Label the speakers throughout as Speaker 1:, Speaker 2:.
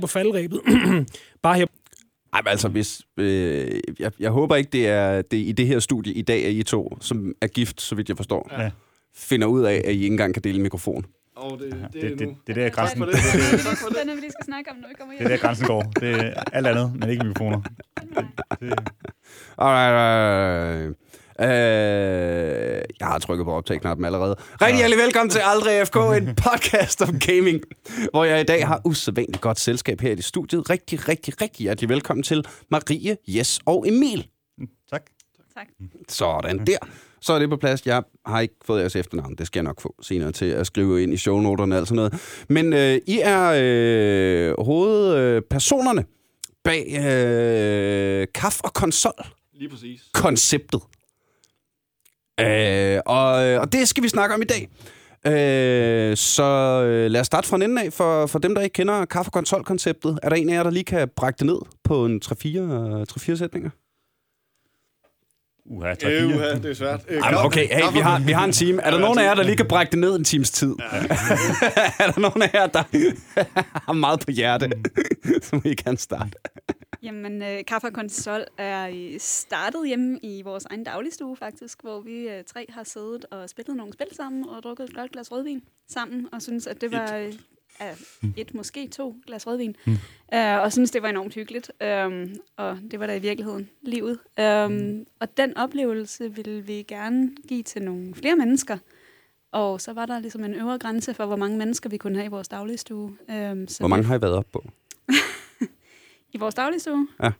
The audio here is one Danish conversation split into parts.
Speaker 1: på faldrebet. Bare her.
Speaker 2: Ej, men altså, hvis, øh, jeg, jeg håber ikke, det er det i det her studie i dag, at I to, som er gift, så vidt jeg forstår,
Speaker 3: Ja.
Speaker 2: finder ud af, at I ikke engang kan dele mikrofon.
Speaker 4: Åh, det, det,
Speaker 3: Det,
Speaker 4: er
Speaker 3: det,
Speaker 4: nu.
Speaker 3: det, er der grænsen, det,
Speaker 4: det.
Speaker 3: det, det,
Speaker 4: det.
Speaker 5: Er, vi lige skal snakke om, når vi kommer
Speaker 3: det er
Speaker 5: hjem.
Speaker 3: der grænsen går. Det er alt andet, men ikke mikrofoner. Det,
Speaker 2: Alright, alright. Øh, jeg har trykket på optag-knappen allerede. Rigtig hjertelig velkommen til Aldrig FK, en podcast om gaming, hvor jeg i dag har usædvanligt godt selskab her i studiet. Rigtig, rigtig, rigtig hjertelig velkommen til Marie, Jes og Emil.
Speaker 3: tak.
Speaker 5: Tak.
Speaker 2: Sådan der. Så er det på plads. Jeg har ikke fået jeres efternavn. Det skal jeg nok få senere til at skrive ind i shownoterne og alt sådan noget. Men øh, I er øh, hovedpersonerne bag øh, kaffe og konsol
Speaker 4: Lige præcis.
Speaker 2: konceptet. Øh, og, og det skal vi snakke om i dag. Øh, så øh, lad os starte fra en ende af. For, for dem, der ikke kender kaffe- og konsolkonceptet, er der en af jer, der lige kan brække det ned på en 3-4 sætninger?
Speaker 3: Uha, 3
Speaker 4: Øh,
Speaker 3: 4
Speaker 4: uha, det er svært. Øh,
Speaker 2: Ej, men okay, hey, vi har, vi har en time. Er der nogen af jer, der lige kan brække det ned en times tid? er der nogen af jer, der har meget på hjerte? Så må I gerne starte.
Speaker 5: Jamen, øh, Kaffe og Konsol er øh, startet hjemme i vores egen dagligstue, faktisk, hvor vi øh, tre har siddet og spillet nogle spil sammen og drukket et godt glas rødvin sammen, og synes at det var... Øh, ja, et, måske to glas rødvin. Mm. Uh, og synes det var enormt hyggeligt. Um, og det var da i virkeligheden livet. Um, mm. Og den oplevelse ville vi gerne give til nogle flere mennesker. Og så var der ligesom en øvre grænse for, hvor mange mennesker vi kunne have i vores dagligstue. Um, så
Speaker 2: Hvor mange har I været op på?
Speaker 5: I vores dagligstue?
Speaker 2: Ja.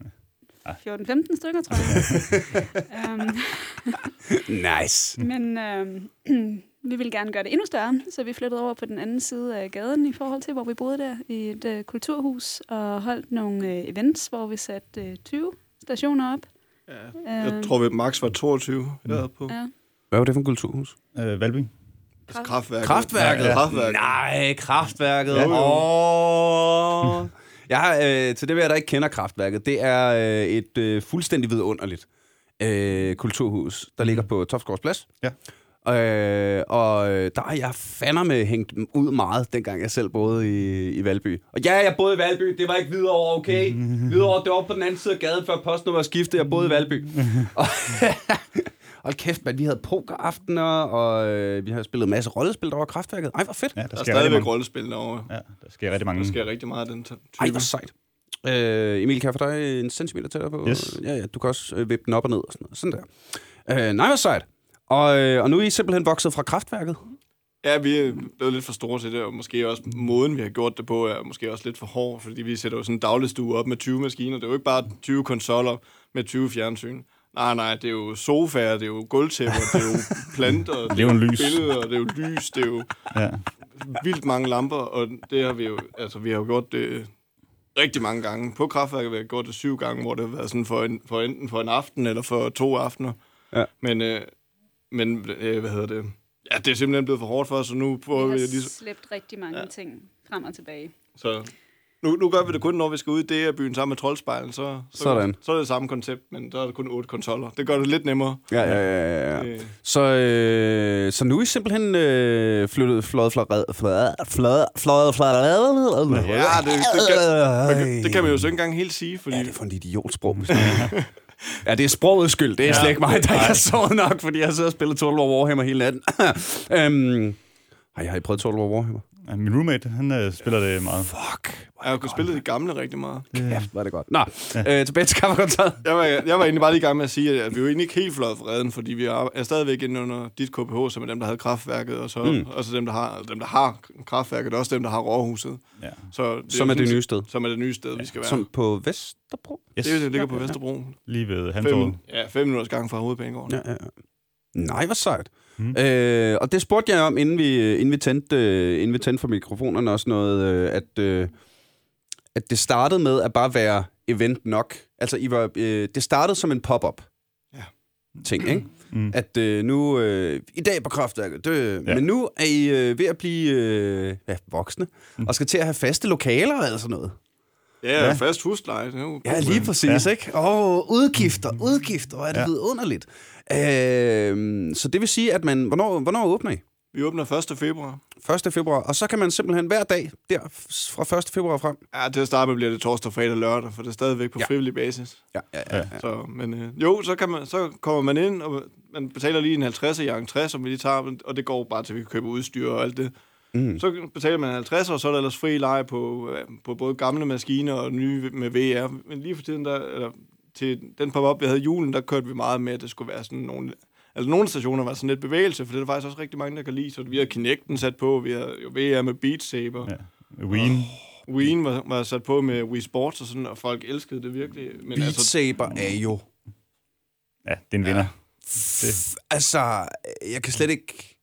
Speaker 5: 14-15 stykker, tror jeg. um,
Speaker 2: Nice.
Speaker 5: men um, vi ville gerne gøre det endnu større, så vi flyttede over på den anden side af gaden i forhold til, hvor vi boede der i et uh, kulturhus og holdt nogle uh, events, hvor vi satte uh, 20 stationer op.
Speaker 4: Ja. Jeg tror, vi max var 22, jeg havde på.
Speaker 5: Ja.
Speaker 2: Hvad var det for en kulturhus?
Speaker 3: Øh, Valby.
Speaker 4: Kraftværket.
Speaker 2: Kraftværket?
Speaker 4: Ja, kraftværket.
Speaker 2: Nej, kraftværket.
Speaker 4: Jo, jo.
Speaker 2: Åh. Jeg har, øh, til det, der ikke kender kraftværket, det er øh, et øh, fuldstændig vidunderligt øh, kulturhus, der ligger på Topskovs Plads.
Speaker 3: Ja.
Speaker 2: Øh, og øh, der har jeg fandme hængt ud meget, dengang jeg selv boede i, i Valby. Og ja, jeg boede i Valby, det var ikke Hvidovre, okay? Hvidovre, det var på den anden side af gaden, før postnummeret skiftede, jeg boede i Valby. og, Hold kæft, man, vi havde pokeraftener, og øh, vi har spillet en masse rollespil, der var kraftværket. Ej, hvor fedt.
Speaker 3: Ja, der,
Speaker 4: Der er
Speaker 3: sker rigtig
Speaker 4: stadigvæk
Speaker 3: mange.
Speaker 4: rollespil derovre.
Speaker 3: Ja, der sker rigtig mange.
Speaker 4: Der sker rigtig meget af den type.
Speaker 2: Ej, hvor sejt. Øh, Emil, kan jeg få dig en centimeter tættere på?
Speaker 3: Yes.
Speaker 2: Ja, ja, du kan også øh, vippe den op og ned og sådan noget. Sådan der. Øh, nej, hvor sejt. Og, øh, og nu er I simpelthen vokset fra kraftværket.
Speaker 4: Ja, vi er blevet lidt for store til det, og måske også måden, vi har gjort det på, er måske også lidt for hård, fordi vi sætter jo sådan en dagligstue op med 20 maskiner. Det er jo ikke bare 20 konsoller med 20 fjernsyn. Nej, nej, det er jo sofaer, det er jo gulvtæpper, det er jo planter, det
Speaker 3: er jo lys.
Speaker 4: billeder, det er jo lys, det er jo
Speaker 3: Ja.
Speaker 4: vildt mange lamper, og det har vi jo, altså vi har jo gjort det rigtig mange gange. På kraftværket har vi gjort det syv gange, hvor det har været sådan for, en, for enten for en aften eller for to aftener.
Speaker 2: Ja.
Speaker 4: Men, øh, men øh, hvad hedder det? Ja, det er simpelthen blevet for hårdt for os, så nu prøver
Speaker 5: Vi
Speaker 4: vi
Speaker 5: har
Speaker 4: lige...
Speaker 5: slæbt rigtig mange
Speaker 4: ja.
Speaker 5: ting frem og tilbage.
Speaker 4: Så nu, nu gør vi det kun, når vi skal ud i det byen sammen med Troldspejlen. Så, så,
Speaker 2: Sådan.
Speaker 4: så er det samme koncept, men der er det kun otte konsoller. Det gør det lidt nemmere.
Speaker 2: Ja, ja, ja. ja, ja.
Speaker 4: Øh,
Speaker 2: Så, øh, så nu er I simpelthen øh, flyttet fløjet fløjet fløjet fløjet fløjet fløjet
Speaker 4: Ja, det, det, kan, man det kan man jo så ikke engang helt sige, fordi...
Speaker 2: Ja, det er for en idiotsprog. ja, det er sprogets skyld. Det er ja. slet ikke mig, der ikke har sovet nok, fordi jeg sidder og spiller Total War Warhammer hele natten. øhm, har I, har I prøvet Total War Warhammer?
Speaker 3: Ja, Min roommate, han øh, spiller det meget.
Speaker 2: Fuck.
Speaker 4: Jeg har jo spillet de gamle rigtig meget.
Speaker 2: Kæft, var det godt. Nå, øh, tilbage til kaffekontoret.
Speaker 4: Jeg var, jeg var egentlig bare lige i gang med at sige, at vi jo egentlig ikke helt fløjet fra redden, fordi vi er, stadigvæk inde under dit KPH, som er dem, der havde kraftværket, og så mm. også dem, der har, dem, der har kraftværket, og også dem, der har råhuset.
Speaker 3: Ja.
Speaker 4: Så det
Speaker 2: Som er det nye sted.
Speaker 4: Som er det nye sted, vi skal være.
Speaker 2: Som på Vesterbro.
Speaker 3: Yes.
Speaker 4: Det, er jo- det ligger på Vesterbro.
Speaker 3: Lige ved Hantorvet.
Speaker 4: Fem, ja, fem minutters gang fra hovedbanegården.
Speaker 2: Ja, ja, ja. Nej, hvor sejt.
Speaker 3: Mm.
Speaker 2: Øh, og det spurgte jeg om, inden vi, inden vi, tændte, øh, inden vi tændte for mikrofonerne også noget, øh, at, øh, at det startede med at bare være event nok. Altså, I var, øh, det startede som en pop-up
Speaker 4: Ja.
Speaker 2: ting, ikke?
Speaker 3: Mm.
Speaker 2: At øh, nu, øh, i dag på kraftværket, det,
Speaker 3: Ja.
Speaker 2: men nu er I øh, ved at blive øh, ja, voksne,
Speaker 3: Mm.
Speaker 2: og skal til at have faste lokaler og alt sådan noget.
Speaker 4: Ja, ja. Fast husleje. Det er jo
Speaker 2: Ja, lige præcis,
Speaker 3: Ja.
Speaker 2: ikke? Åh, udgifter, udgifter, hvor er det
Speaker 3: Ja.
Speaker 2: ja. Øh, så det vil sige, at man... Hvornår, hvornår åbner I?
Speaker 4: Vi åbner 1. februar.
Speaker 2: 1. februar. Og så kan man simpelthen hver dag der fra 1. februar frem.
Speaker 4: Ja, til at starte med bliver det torsdag, fredag, lørdag, for det er stadigvæk på
Speaker 2: Ja.
Speaker 4: ja. frivillig basis.
Speaker 2: Ja, ja, ja. ja.
Speaker 4: Så, men øh, jo, så, kan man, så kommer man ind, og man betaler lige en 50 i entré, som vi lige tager, og det går bare til, at vi kan købe udstyr og alt det.
Speaker 2: Mm.
Speaker 4: Så betaler man 50, og så er der ellers fri leje på, øh, på både gamle maskiner og nye med VR. Men lige for tiden, der, eller, til den pop-up, vi havde i julen, der kørte vi meget med, at det skulle være sådan nogle... Altså nogle stationer var sådan lidt bevægelse, for det er der faktisk også rigtig mange, der kan lide. Så vi har Kinecten sat på, vi har jo VR med Beat Saber.
Speaker 3: Ja. Wien.
Speaker 4: Wien var, var sat på med Wii Sports og sådan, og folk elskede det virkelig. Men
Speaker 2: Beat
Speaker 4: altså,
Speaker 2: Saber er jo...
Speaker 3: Ja, det er en vinder.
Speaker 2: Altså, jeg kan slet ikke...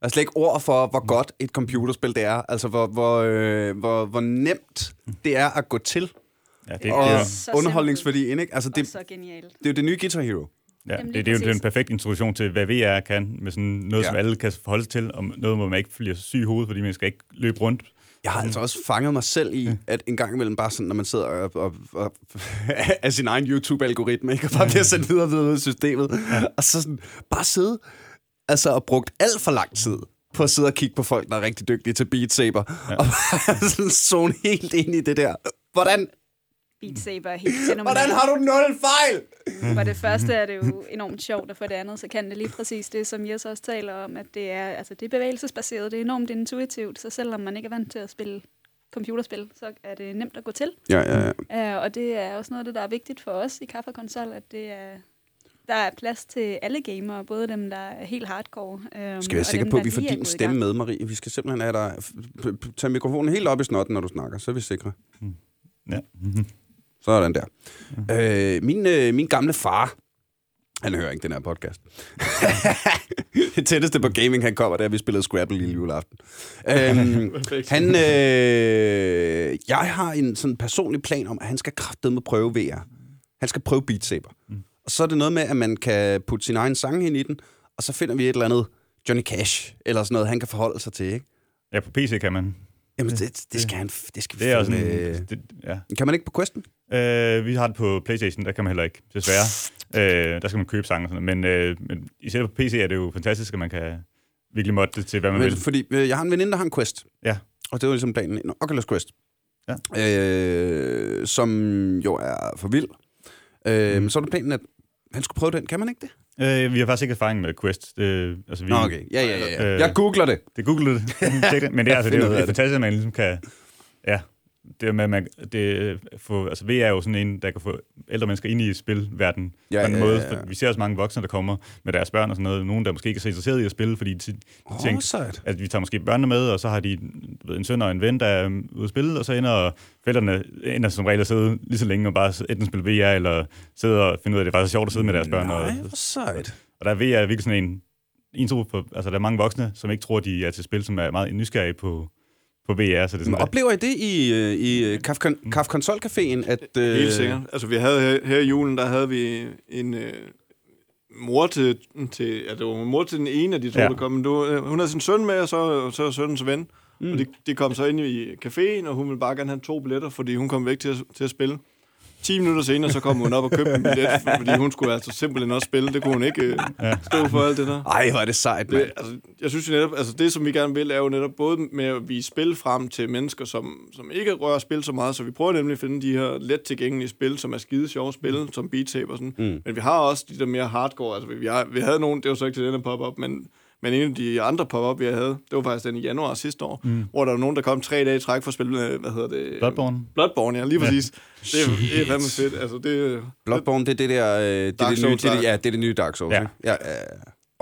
Speaker 2: Jeg har slet ikke ord for, hvor godt et computerspil det er. Altså, hvor, hvor, øh, hvor, hvor nemt det er at gå til.
Speaker 3: Ja, det,
Speaker 2: og
Speaker 3: det, er,
Speaker 2: underholdningsværdien, ikke? Altså,
Speaker 5: Det,
Speaker 2: det,
Speaker 5: og så genialt.
Speaker 2: det er jo det nye Guitar Hero.
Speaker 3: ja,
Speaker 5: Jamen,
Speaker 3: det, det, er jo det er en perfekt introduktion til, hvad VR kan, med sådan noget,
Speaker 2: Ja.
Speaker 3: ja. som alle kan forholde sig til, og noget, hvor man ikke bliver syg i hovedet, fordi man skal ikke løbe rundt.
Speaker 2: Jeg har altså også fanget mig selv i, at en gang imellem bare sådan, når man sidder og, og, og af sin egen YouTube-algoritme, ikke? og bare bliver sendt videre og videre ud i systemet, og så sådan, bare sidde altså, og brugt alt for lang tid på at sidde og kigge på folk, der er rigtig dygtige til Beat Saber, ja. og bare sådan zone helt ind i det der. Hvordan,
Speaker 5: Beat Saber er helt fænomenalt.
Speaker 2: hvordan har du nul fejl?
Speaker 5: For det første er det jo enormt sjovt, og for det andet, så kan det lige præcis det, som Jes også taler om, at det er, altså, det er bevægelsesbaseret, det er enormt intuitivt, så selvom man ikke er vant til at spille computerspil, så er det nemt at gå til.
Speaker 2: Ja, ja, ja.
Speaker 5: Uh, og det er også noget af det, der er vigtigt for os i Kaffe Konsol, at det er, der er plads til alle gamere, både dem, der er helt hardcore. Um,
Speaker 2: Skal være sikre på, at vi får din stemme med, Marie? Vi skal simpelthen have dig... f- f- Tag mikrofonen helt op i snotten, når du snakker, så er vi sikre.
Speaker 3: Ja.
Speaker 2: Sådan der. Øh, min, øh, min gamle far, han hører ikke den her podcast. det tætteste på gaming, han kommer, da vi spillede Scrabble lille juleaften. øhm, han, øh, jeg har en sådan personlig plan om, at han skal kraftedeme prøve VR. Han skal prøve Beat Saber. Mm. Og så er det noget med, at man kan putte sin egen sang ind i den, og så finder vi et eller andet Johnny Cash, eller sådan noget, han kan forholde sig til, ikke?
Speaker 3: ja, på PC kan man.
Speaker 2: Jamen, det, det skal han... Det skal
Speaker 3: Det er også en, det, ja.
Speaker 2: Kan man ikke på Questen?
Speaker 3: Øh, vi har det på Playstation, der kan man heller ikke, desværre. Øh, der skal man købe sange og sådan noget. Men, øh, men især på PC er det jo fantastisk, at man kan virkelig modde det til, hvad man
Speaker 2: Men,
Speaker 3: vil.
Speaker 2: fordi øh, jeg har en veninde, der har en Quest.
Speaker 3: Ja.
Speaker 2: Og det var ligesom planen. En Oculus Quest.
Speaker 3: Ja.
Speaker 2: Øh, som jo er for vild. Øh,
Speaker 3: Mm.
Speaker 2: Så er det planen, at han skulle prøve den. Kan man ikke det?
Speaker 3: Øh, vi har faktisk ikke erfaring med Quest. Det, altså, vi,
Speaker 2: Nå, okay. Ja, ja, ja. ja.
Speaker 3: Øh,
Speaker 2: Jeg googler det.
Speaker 3: Det googlede det. Men det er, altså, det det
Speaker 2: det.
Speaker 3: fantastisk, at man ligesom kan... Ja, det med, at man, det, få, altså VR er jo sådan en, der kan få ældre mennesker ind i spilverdenen
Speaker 2: Ja,
Speaker 3: på en
Speaker 2: ja,
Speaker 3: måde.
Speaker 2: ja, ja.
Speaker 3: For vi ser også mange voksne, der kommer med deres børn og sådan noget. Nogen, der måske ikke er så interesseret i at spille, fordi de, de tænker,
Speaker 2: sejt.
Speaker 3: at vi tager måske børnene med, og så har de ved, en søn og en ven, der er um, ude at spille, og så ender forældrene ender som regel at sidde lige så længe og bare enten spille VR, eller sidde og finde ud af, at det er faktisk sjovt at sidde med deres børn. og,
Speaker 2: Nej, hvor sejt.
Speaker 3: og der er VR virkelig sådan en, en på, altså der er mange voksne, som ikke tror, de er til spil, som er meget nysgerrige på, på VR. Så det er sådan,
Speaker 2: oplever I det i, øh, i øh, Kaf, Kaf Consol Caféen, at... Øh,
Speaker 4: Helt sikkert. Altså, vi havde her, her i julen, der havde vi en øh, mor til, til, ja, det var mor til den ene af de to, ja. Der kom. Men øh, hun havde sin søn med, og så, så sønnens ven. Mm. Og de, de kom så ind i caféen, og hun ville bare gerne have to billetter, fordi hun kom væk til at, til at spille. 10 minutter senere, så kom hun op og købte en billet, fordi hun skulle altså simpelthen også spille. Det kunne hun ikke øh, stå for alt det der.
Speaker 2: Ej, hvor er det sejt.
Speaker 4: Det, altså, jeg synes jo netop, altså det som vi gerne vil, er jo netop både med at vise spil frem til mennesker, som, som ikke rører spil så meget, så vi prøver nemlig at finde de her let tilgængelige spil, som er skide sjove spil, som Beat Saber og sådan. Mm. Men vi har også de der mere hardcore, altså vi, har, vi havde nogen, det var så ikke til denne pop-up, men, men en af de andre pop-up, vi havde, det var faktisk den i januar sidste år, mm. hvor der var nogen, der kom tre dage i træk for at spille, øh, hvad hedder det?
Speaker 3: Bloodborne.
Speaker 4: Bloodborne, ja, lige præcis. Det, er, det er fandme fedt, altså det...
Speaker 2: Bloodborne, det er det der... Øh, det er
Speaker 4: Dark
Speaker 2: det nye, det det-
Speaker 4: ja.
Speaker 2: ja, det er det nye Dark Souls,
Speaker 3: Ja.
Speaker 2: ikke? Ja, ja.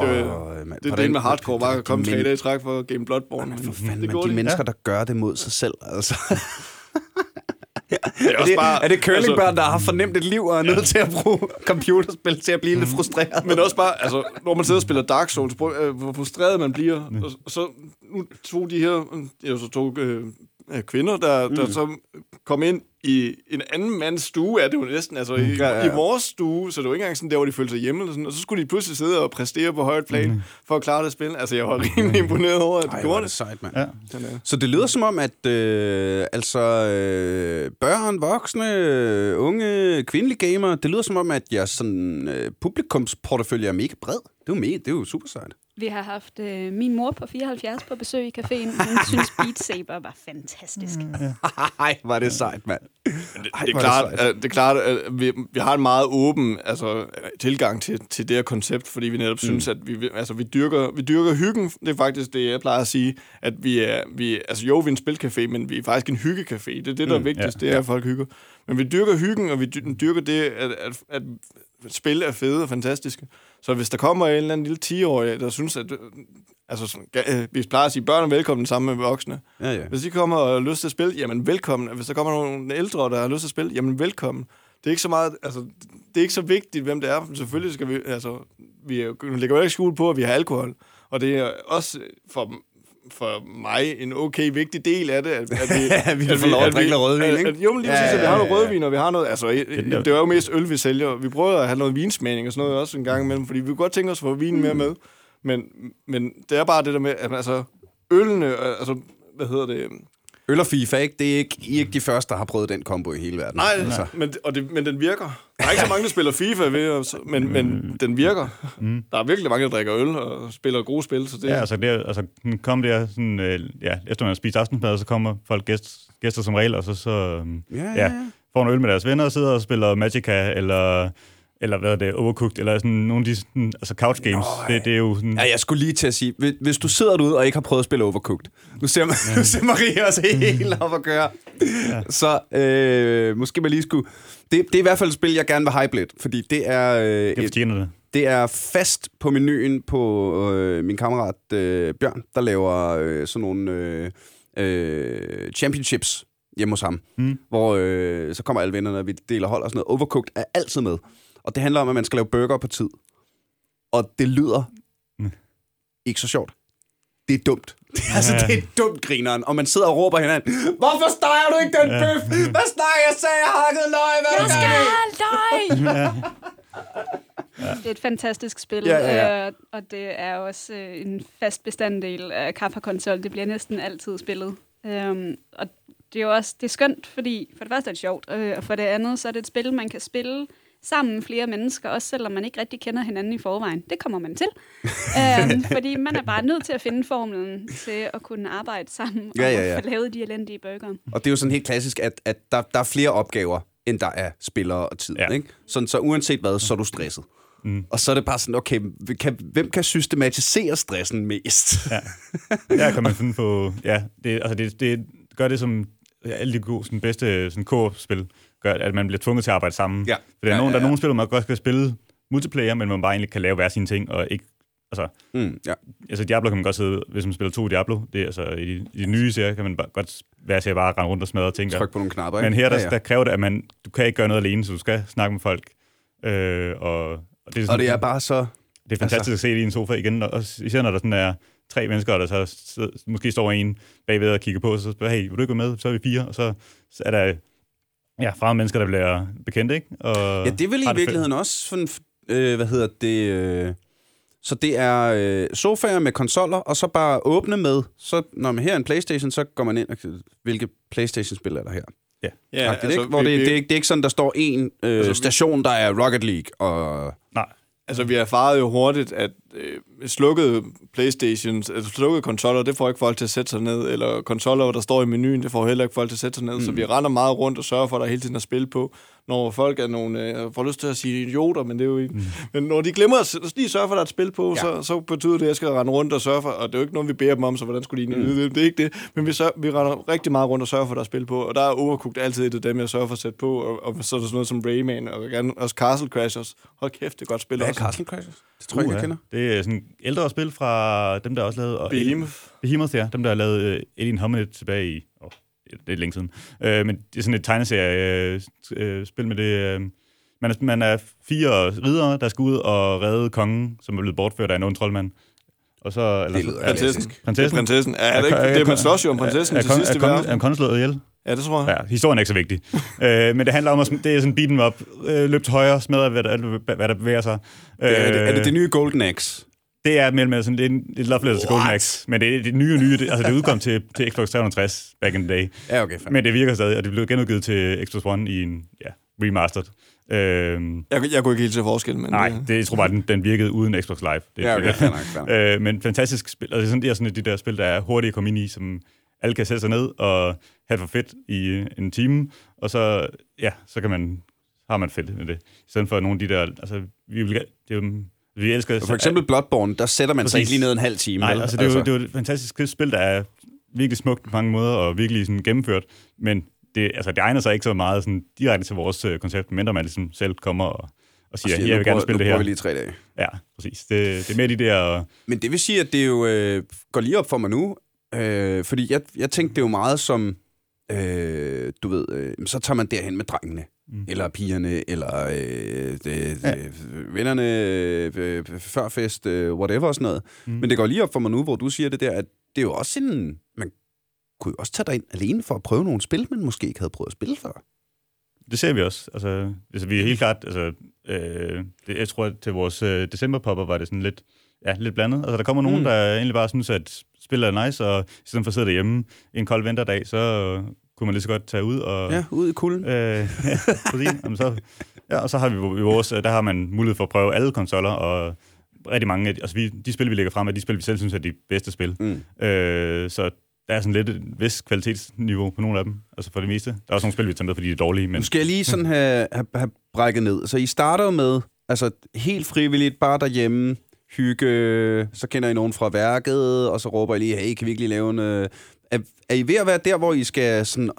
Speaker 4: Det-
Speaker 2: Åh, mand.
Speaker 4: Det er det med hardcore, bare at komme tre dage i træk for at game Bloodborne.
Speaker 2: Men for
Speaker 4: Det
Speaker 2: fanden, man,
Speaker 4: gjorde
Speaker 2: de
Speaker 4: de.
Speaker 2: mennesker, der gør det mod sig selv, altså.
Speaker 4: Det er,
Speaker 2: Er
Speaker 4: også
Speaker 2: det,
Speaker 4: bare,
Speaker 2: er det curlingbørn,
Speaker 4: altså-
Speaker 2: der har fornemt et liv og er nødt til at bruge computerspil til at blive lidt frustreret?
Speaker 4: Men også bare, altså, når man sidder og spiller Dark Souls, øh, hvor frustreret man bliver. Og, og så nu tog de her, jeg så tog øh, øh, kvinder, der, der så kom ind i en anden mands stue, er det jo næsten, altså i,
Speaker 2: Ja, ja, ja.
Speaker 4: i vores stue, så det var ikke engang sådan der, hvor de følte sig hjemme, eller sådan, og så skulle de pludselig sidde og præstere på højt plan, for at klare det spil. Altså, jeg var rimelig imponeret over, at de
Speaker 2: Ej, er
Speaker 4: gjorde
Speaker 2: det
Speaker 4: det.
Speaker 2: sejt, mand.
Speaker 3: Ja.
Speaker 2: Så det lyder som om, at øh, altså øh, børn, voksne, unge, kvindelige gamere, det lyder som om, at jeres sådan, øh, publikumsportefølje er mega bred. Det er jo, mega, det er jo super sejt.
Speaker 5: Vi har haft øh, min mor på 74 på besøg i caféen. Hun synes Beat Saber var fantastisk. Mm.
Speaker 2: Ej, var det sejt, mand.
Speaker 4: Det,
Speaker 2: Ej,
Speaker 4: det, er
Speaker 2: er det
Speaker 4: klart, det er klart, at vi, vi har en meget åben altså, tilgang til, til det her koncept, fordi vi netop mm. synes, at vi, altså, vi, dyrker, vi dyrker hyggen. Det er faktisk det, jeg plejer at sige, at vi er, vi, altså jo, vi er en spilcafé, men vi er faktisk en hyggecafé. Det er det, der er
Speaker 2: Mm,
Speaker 4: vigtigst,
Speaker 3: ja.
Speaker 4: det er, at folk hygger. Men vi dyrker hyggen, og vi dy- dyrker det, at, at, at spil er fede og fantastiske. Så hvis der kommer en eller anden lille 10-årig, der synes, at... Altså, sådan, øh, vi plejer at sige, børn er velkommen sammen med voksne.
Speaker 2: Ja, ja.
Speaker 4: Hvis de kommer og har lyst til at spille, jamen velkommen. Hvis der kommer nogle ældre, der har lyst til at spille, jamen velkommen. Det er ikke så meget, altså, det er ikke så vigtigt, hvem det er. Selvfølgelig skal vi, altså, vi er jo- lægger jo ikke skjul på, at vi har alkohol. Og det er også for, for mig en okay vigtig del af det, at, at vi,
Speaker 2: At vi kan få lov at drikke noget rødvin,
Speaker 4: at-
Speaker 2: ikke?
Speaker 4: At, jo, men lige
Speaker 2: Ja,
Speaker 4: præcis, at vi
Speaker 2: ja,
Speaker 4: har
Speaker 2: ja,
Speaker 4: noget
Speaker 2: ja.
Speaker 4: rødvin, og vi har noget, altså, det,
Speaker 3: er-
Speaker 4: jo mest øl, vi sælger. Vi prøver at have noget vinsmagning og sådan noget også en gang imellem, fordi vi kunne godt tænke os at få vinen mere med. Men, men det er bare det der med, at altså, ølene, øh, altså, hvad hedder det?
Speaker 2: Øl og FIFA, ikke? Det er ikke, I er ikke de første, der har prøvet den kombo i hele verden.
Speaker 4: Nej,
Speaker 2: Altså.
Speaker 4: men, og det, men den virker. Der er ikke så mange, der spiller FIFA ved, men, men den virker.
Speaker 3: Mm.
Speaker 4: Der er virkelig mange, der drikker øl og spiller gode spil, så det
Speaker 3: Ja, altså, det er, altså den kom der sådan, øh, ja, efter man har spist aftensmad, så kommer folk gæst, gæster som regel, og så, så
Speaker 2: Ja, ja,
Speaker 3: ja,
Speaker 2: ja.
Speaker 3: får en øl med deres venner og sidder og spiller Magica, eller, eller hvad er det, Overcooked, eller sådan nogle af de sådan, altså couch games.
Speaker 2: Nå,
Speaker 3: det, det er jo sådan,
Speaker 2: Ja, jeg skulle lige til at sige, hvis- hvis du sidder derude og ikke har prøvet at spille Overcooked, nu ser, man, nu ser Maria også helt op at køre. Ja. Så øh, måske man lige skulle... Det, det er i hvert fald et spil, jeg gerne vil hype lidt, fordi det er, øh,
Speaker 3: det
Speaker 2: et,
Speaker 3: fortjener det.
Speaker 2: det er fast på menuen på øh, min kammerat øh, Bjørn, der laver øh, sådan nogle øh, øh, championships hjemme hos ham,
Speaker 3: Mm.
Speaker 2: hvor øh, så kommer alle vennerne, og vi deler hold og sådan noget. Overcooked er altid med. Og det handler om, at man skal lave burger på tid. Og det lyder
Speaker 3: Mm.
Speaker 2: ikke så sjovt. Det er dumt. Det er, altså, det er dumt, grineren. Og man sidder og råber hinanden, Hvorfor steger du ikke den bøf? Hvad snakker jeg sagde? Jeg hakket løg. Hvad
Speaker 5: Jeg skal
Speaker 2: gør vi?"
Speaker 5: dig! Det er et fantastisk spil,
Speaker 2: Ja, ja, ja.
Speaker 5: øh, og det er også øh, en fast bestanddel af kaffekonsol. Det bliver næsten altid spillet. Øhm, og det er jo også det er skønt, fordi for det første er det sjovt, øh, og for det andet så er det et spil, man kan spille sammen med flere mennesker, også selvom man ikke rigtig kender hinanden i forvejen. Det kommer man til. øhm, fordi man er bare nødt til at finde formlen til at kunne arbejde sammen
Speaker 2: Ja,
Speaker 5: og
Speaker 2: ja, ja.
Speaker 5: få lavet de elendige burger.
Speaker 2: Og det er jo sådan helt klassisk, at, at der, der er flere opgaver, end der er spillere og tid. Ja. Ikke? Sådan, så uanset hvad, så er du stresset. Mm. Og så er det bare sådan, okay, kan, hvem kan systematisere stressen mest?
Speaker 3: Ja. Der kan man finde på, ja, det, altså det, det gør det som ja, alle de gode, sådan bedste sådan Coop-spil, gør, at man bliver tvunget til at arbejde sammen.
Speaker 2: Ja.
Speaker 3: For der er,
Speaker 2: Ja,
Speaker 3: nogen,
Speaker 2: ja,
Speaker 3: der er
Speaker 2: ja.
Speaker 3: nogle spil, hvor man godt skal spille multiplayer, men man bare egentlig kan lave hver sine ting, og ikke, altså,
Speaker 2: Mm, ja.
Speaker 3: altså Diablo kan man godt sidde, hvis man spiller to Diablo, det er altså, i, de- i de nye serier kan man bare, godt være til at bare rende rundt og smadre ting.
Speaker 2: Tryk på nogle knapper, ikke?
Speaker 3: Men her, der,
Speaker 2: ja, ja.
Speaker 3: der kræver det, at man, du kan ikke gøre noget alene, så du skal snakke med folk. Øh, og, og, det er sådan,
Speaker 2: Og det er bare så...
Speaker 3: det er fantastisk altså, at se det i en sofa igen, og også, især når der sådan er tre mennesker, der så sidder, måske står en bagved og kigger på, og så spørger, hey, vil du ikke være med? Så er vi fire, og så, så er der ja, fremmede mennesker, der bliver bekendte, ikke? Og
Speaker 2: Ja, det er vel i virkeligheden også sådan, øh, hvad hedder det... Øh, så det er øh, sofaer med konsoller, og så bare åbne med, så når man her er en Playstation, så går man ind og hvilke Playstation-spil er der her?
Speaker 4: Ja,
Speaker 2: Ja, altså, ikke? Hvor det,
Speaker 4: vi,
Speaker 2: det, er ikke, det er ikke sådan, der står en øh,
Speaker 4: Altså,
Speaker 2: station, der er Rocket League, og...
Speaker 3: Nej,
Speaker 4: Altså, vi erfarede jo hurtigt, at øh, slukkede Playstations, altså slukkede konsoller, det får ikke folk til at sætte sig ned, eller konsoller, der står i menuen, det får heller ikke folk til at sætte sig ned, mm. så vi render meget rundt og sørger for, at der hele tiden er spil på. Når folk er nogle, øh, jeg får lyst til at sige idioter, men det er jo ikke. Mm. Men når de glemmer at s- lige sørge for, at der er et spil på,
Speaker 2: Ja.
Speaker 4: så, så betyder det, at jeg skal rende rundt og sørge for, og det er jo ikke noget, vi beder dem om, så hvordan skulle de mm. vide det? Det er ikke det. Men vi, sørger, vi render rigtig meget rundt og sørger for, at der er spil på, og der er Overcooked altid et af dem, jeg sørger for at sætte på, og, og så er der sådan noget som Rayman, og gerne også Castle Crashers. Hold kæft, det er godt spil
Speaker 2: Hvad er
Speaker 4: også.
Speaker 2: Castle Crashers? Det tror jeg ikke, jeg kender.
Speaker 3: Det er sådan ældre spil fra dem, der også lavede... Og
Speaker 4: Behemoth.
Speaker 3: Behemoth, ja. Dem, der har lavet øh, Alien Hominid tilbage i... Oh, det er længe siden. Øh, men det er sådan et tegneserie øh, spil med det... Øh, man, er, man er fire riddere, der skal ud og redde kongen, som er blevet bortført af en ond troldmand. Og så... Eller,
Speaker 2: Det lyder
Speaker 4: Prinsessen.
Speaker 3: Prinsessen.
Speaker 4: Det er prinsessen. Er, er det ikke det, man slås jo om prinsessen
Speaker 3: er,
Speaker 4: til
Speaker 3: er, kon-
Speaker 4: verden?
Speaker 3: er kongen- er kongen slået ihjel?
Speaker 4: Ja, det tror jeg.
Speaker 3: Ja, historien er ikke så vigtig. øh, men det handler om, at det er sådan beat 'em up, øh, løb til højre, smadre, hvad der, hvad der bevæger sig.
Speaker 2: Det er, det, er det
Speaker 3: Øh,
Speaker 2: det nye Golden Axe?
Speaker 3: Det er mellem sådan lidt et love letter til Golden? Axe, men det er det nye nye. Det, altså det udkom til, til Xbox 360 back in the day.
Speaker 2: Ja, okay, fair.
Speaker 3: Men det virker stadig, og det blev genudgivet til Xbox One i en, ja, remastered. Øh,
Speaker 4: Jeg, jeg kunne ikke helt se forskel, men...
Speaker 3: nej,
Speaker 4: øh,
Speaker 3: det, jeg tror bare, den, den virkede uden Xbox Live. Det,
Speaker 2: Ja, okay,
Speaker 3: det,
Speaker 2: fair nok, fair nok.
Speaker 3: øh, men fantastisk spil. Og det er sådan, det er sådan de der spil, der er hurtigt at komme ind i, som alle kan sætte sig ned og have det for fedt i en time, og så, ja, så kan man, har man fedt med det. I stedet for nogle af de der, altså, vi, vil, det er jo, vi elsker...
Speaker 2: For eksempel Bloodborne, der sætter man sig
Speaker 3: Præcis.
Speaker 2: ikke lige ned en halv time.
Speaker 3: Nej, altså, det, er jo, det er jo et fantastisk spil, der er virkelig smukt på mange måder, og virkelig sådan gennemført, men det, altså, det egner sig ikke så meget sådan, direkte til vores øh, koncept, mindre man ligesom selv kommer og, og siger,
Speaker 2: Siger,
Speaker 3: jeg
Speaker 2: nu
Speaker 3: vil gerne spille
Speaker 2: nu
Speaker 3: det her.
Speaker 2: bruger vi lige tre dage.
Speaker 3: Ja, præcis. Det, det er mere de der...
Speaker 2: Men det vil sige, at det jo øh, går lige op for mig nu, øh, fordi jeg, jeg tænkte det jo meget som, øh, du ved, øh, så tager man derhen med drengene, mm. eller pigerne, eller øh,
Speaker 3: Ja.
Speaker 2: ja. vennerne, øh, førfest, øh, whatever og sådan noget. Mm. Men det går lige op for mig nu, hvor du siger det der, at det er jo også en, man kunne jo også tage dig ind alene for at prøve nogle spil, man måske ikke havde prøvet at spille før.
Speaker 3: Det ser vi også. Altså, altså vi er helt klart... Altså, øh, det, jeg tror, at til vores øh, decemberpopper var det sådan lidt, ja, lidt blandet. Altså, der kommer nogen,
Speaker 2: Mm.
Speaker 3: der egentlig bare synes, at spillet er nice, og i stedet for at sidde derhjemme en kold vinterdag, så øh, kunne man lige så godt tage ud og...
Speaker 2: Ja, ud i kulden.
Speaker 3: Øh, ja. Jamen, så, ja, og så har vi i vores, der har man mulighed for at prøve alle konsoller, og rigtig mange af de, altså vi, de spil, vi lægger frem, er de spil, vi selv synes er de bedste spil.
Speaker 2: Mm.
Speaker 3: Øh, så der er sådan lidt et vis kvalitetsniveau på nogle af dem, altså for det meste. Der er også nogle spil, vi tager med, fordi de er dårlige, men
Speaker 2: Nu skal jeg lige sådan have, have, have brækket ned. Så I starter med, altså helt frivilligt, bare derhjemme, hygge, så kender I nogen fra værket, og så råber I lige, hey, kan vi ikke lige lave en... øh, Er, er I ved at være der, hvor I skal sådan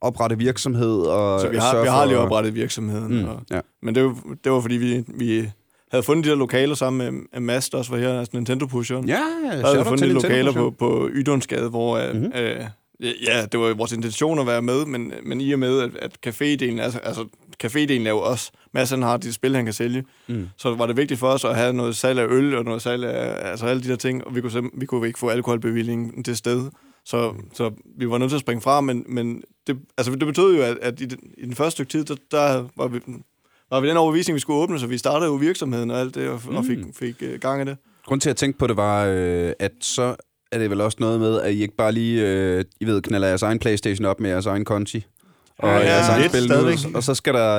Speaker 2: oprette virksomhed og
Speaker 4: Så vi har, vi har lige oprettet virksomheden.
Speaker 2: Mm,
Speaker 4: Og,
Speaker 2: ja.
Speaker 4: Men det var, det var fordi, vi, vi havde fundet de der lokaler sammen med, med der også var her, altså Nintendo-pusheren.
Speaker 2: Ja,
Speaker 4: Der havde vi fundet de lokaler på, på Ydonsgade, hvor øh,
Speaker 2: Mhm.
Speaker 4: mm-hmm. øh, ja, ja, det var vores intention at være med, men, men i og med, at, at cafédelen, altså, altså cafédelen er jo os. Mads han har de spil, han kan sælge.
Speaker 2: Mm.
Speaker 4: Så var det vigtigt for os at have noget salg af øl og noget salg af altså alle de der ting, og vi kunne, vi kunne ikke få alkoholbevillingen til sted. Så, så vi var nødt til at springe fra, men, men det, altså det betød jo, at, at i, den, i den første stykke tid, der, der var, vi, var vi den overbevisning, vi skulle åbne, så vi startede jo virksomheden og alt det, og, mm. og fik, fik øh, gang i det.
Speaker 2: Grunden til, at jeg tænkte på det, var, øh, at så er det vel også noget med, at I ikke bare lige, øh, I ved, knaller jeres egen Playstation op med jeres egen konti. Og
Speaker 4: Ja,
Speaker 2: jeres egen spil og så skal der,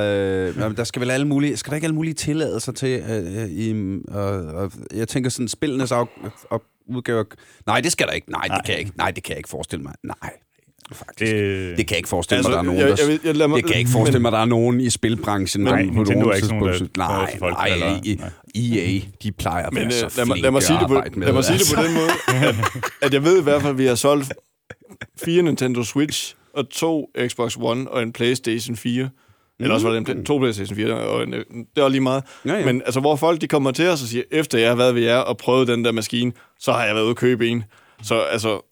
Speaker 2: øh, jamen, der skal vel alle mulige, skal der ikke alle mulige tilladelser til, øh, i, og, og, jeg tænker sådan, spillenes af, af, udgaver, nej, det skal der ikke, nej, det
Speaker 3: Nej.
Speaker 2: kan jeg ikke, nej, det kan jeg ikke forestille mig, nej, faktisk.
Speaker 3: det,
Speaker 2: Det kan jeg ikke forestille mig, der er nogen,
Speaker 4: jeg, jeg, jeg, mig,
Speaker 2: Det kan jeg ikke forestille mig, der er nogen i spilbranchen,
Speaker 3: Nej,
Speaker 2: der
Speaker 3: Nintendo er ikke sådan nogen, der- er
Speaker 2: Nej,
Speaker 3: folk,
Speaker 2: nej,
Speaker 3: eller-
Speaker 2: I- EA, de plejer at
Speaker 4: Men
Speaker 2: være
Speaker 4: øh,
Speaker 2: så
Speaker 4: lad, mig, lad mig sige det på,
Speaker 2: med.
Speaker 4: lad mig sige det
Speaker 2: altså.
Speaker 4: på den måde, at, at jeg ved i hvert fald, at vi har solgt fire Nintendo Switch og to Xbox One og en PlayStation 4. Eller også var det en, to PlayStation 4, og en, øh, det var lige meget.
Speaker 2: Ja, ja.
Speaker 4: Men altså, hvor folk de kommer til os og siger, efter jeg har været ved jer og prøvet den der maskine, så har jeg været ude at købe en. Så altså,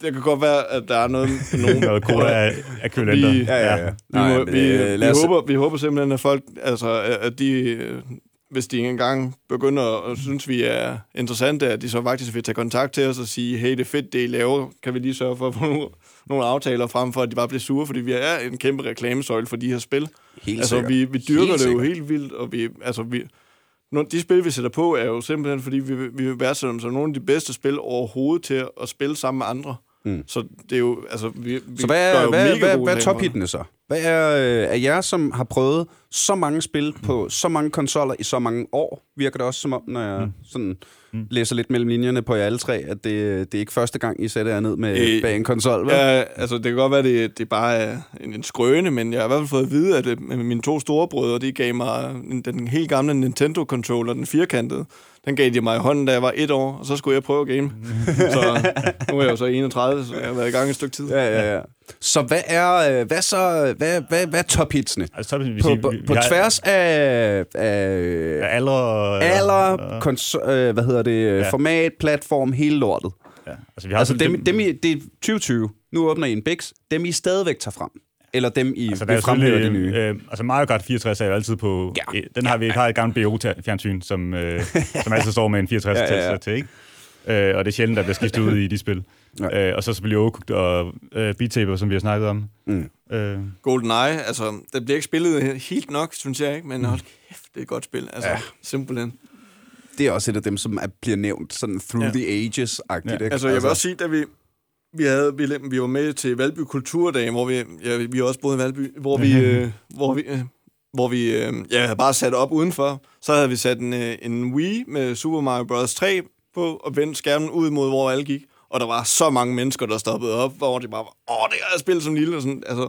Speaker 4: det kan godt være, at der er noget... Nogen,
Speaker 3: noget cola af, af.
Speaker 4: Vi-
Speaker 2: Ja, ja, ja.
Speaker 4: vi, må, vi,
Speaker 2: øh,
Speaker 4: vi, håber, vi håber simpelthen, at folk, altså, at de, øh, hvis de engang begynder at synes, vi er interessante, at de så faktisk vil tage kontakt til os og sige, hey, det er fedt, det I laver, kan vi lige sørge for at få nogle, nogle aftaler frem for, at de bare bliver sure, fordi vi er en kæmpe reklamesøjle for de her spil.
Speaker 2: Helt
Speaker 4: altså,
Speaker 2: sikkert.
Speaker 4: vi, vi dyrker
Speaker 2: Helt
Speaker 4: det jo helt vildt, og vi, altså, vi, nogle, de spil, vi sætter på, er jo simpelthen, fordi vi, vi vil værdsætte dem som nogle af de bedste spil overhovedet til at spille sammen med andre.
Speaker 2: Mm.
Speaker 4: Så det er jo, altså, vi, vi
Speaker 2: Så hvad er, hvad, hvad, hvad er tophittene så? Hvad er øh, af jer, som har prøvet så mange spil på så mange konsoller i så mange år, virker det også som om, når jeg sådan læser lidt mellem linjerne på jer alle tre, at det, det er ikke første gang, I sætter jer ned med
Speaker 4: Øh,
Speaker 2: bag en konsol, vel?
Speaker 4: Ja, altså det kan godt være, det, det bare er en, en skrøne, men jeg har i hvert fald fået at vide, at øh, mine to storebrødre, de gav mig en- den helt gamle Nintendo-controller, den firkantede. Den gav de mig i hånden, da jeg var et år, og så skulle jeg prøve at game. så nu er jeg jo så 31, så jeg har været i gang et stykke tid.
Speaker 2: Ja, ja, ja. Så hvad er, øh, hvad så, hvad, hvad, hvad er tophitsene?
Speaker 3: Altså, vi
Speaker 2: På,
Speaker 3: sige,
Speaker 2: på,
Speaker 3: vi-
Speaker 2: på
Speaker 3: har-
Speaker 2: tværs af, af
Speaker 3: alder,
Speaker 2: alder, kons- øh, hvad hedder det,
Speaker 3: Ja.
Speaker 2: format, platform, hele lortet.
Speaker 3: Ja, altså, vi har
Speaker 2: Altså
Speaker 3: sådan-
Speaker 2: dem, dem I, det er 2020, nu åbner I en Bix, dem I stadigvæk tager frem. Eller dem I
Speaker 3: Altså,
Speaker 2: altså,
Speaker 3: der er
Speaker 2: vil fremhæve det
Speaker 3: selvfølgelig,
Speaker 2: nye.
Speaker 3: øh, altså Mario Kart 64 er jo altid på...
Speaker 2: Ja.
Speaker 3: Øh, den har vi har et gammelt BO-fjernsyn, som, øh, som altid står med en 64
Speaker 2: Ja, ja, ja.
Speaker 3: til, ikke? Øh, og det er sjældent, der bliver skiftet ud i de spil.
Speaker 2: Ja.
Speaker 3: Øh, og så selvfølgelig Overcooked og øh, Beat Saber, som vi har snakket om.
Speaker 2: Mm.
Speaker 3: Øh,
Speaker 4: GoldenEye, altså, det bliver ikke spillet helt nok, synes jeg ikke, men hold kæft, det er et godt spil. Altså,
Speaker 2: Ja.
Speaker 4: simpelthen.
Speaker 2: Det er også et af dem, som er, bliver nævnt sådan through
Speaker 4: Ja.
Speaker 2: the ages-agtigt.
Speaker 3: Ja.
Speaker 2: ikke?
Speaker 4: Altså, jeg vil også sige, da vi, vi, havde, vi, vi var med til Valby Kulturdag, hvor vi, ja, vi også boet i Valby, hvor vi, øh, hvor vi, øh, hvor vi øh, ja, havde bare sat op udenfor. Så havde vi sat en, øh, en Wii med Super Mario Bros. 3 på, og vendt skærmen ud mod, hvor alle gik. Og der var så mange mennesker, der stoppede op, hvor de bare var, åh, det er jeg spillet som lille. Og sådan, altså,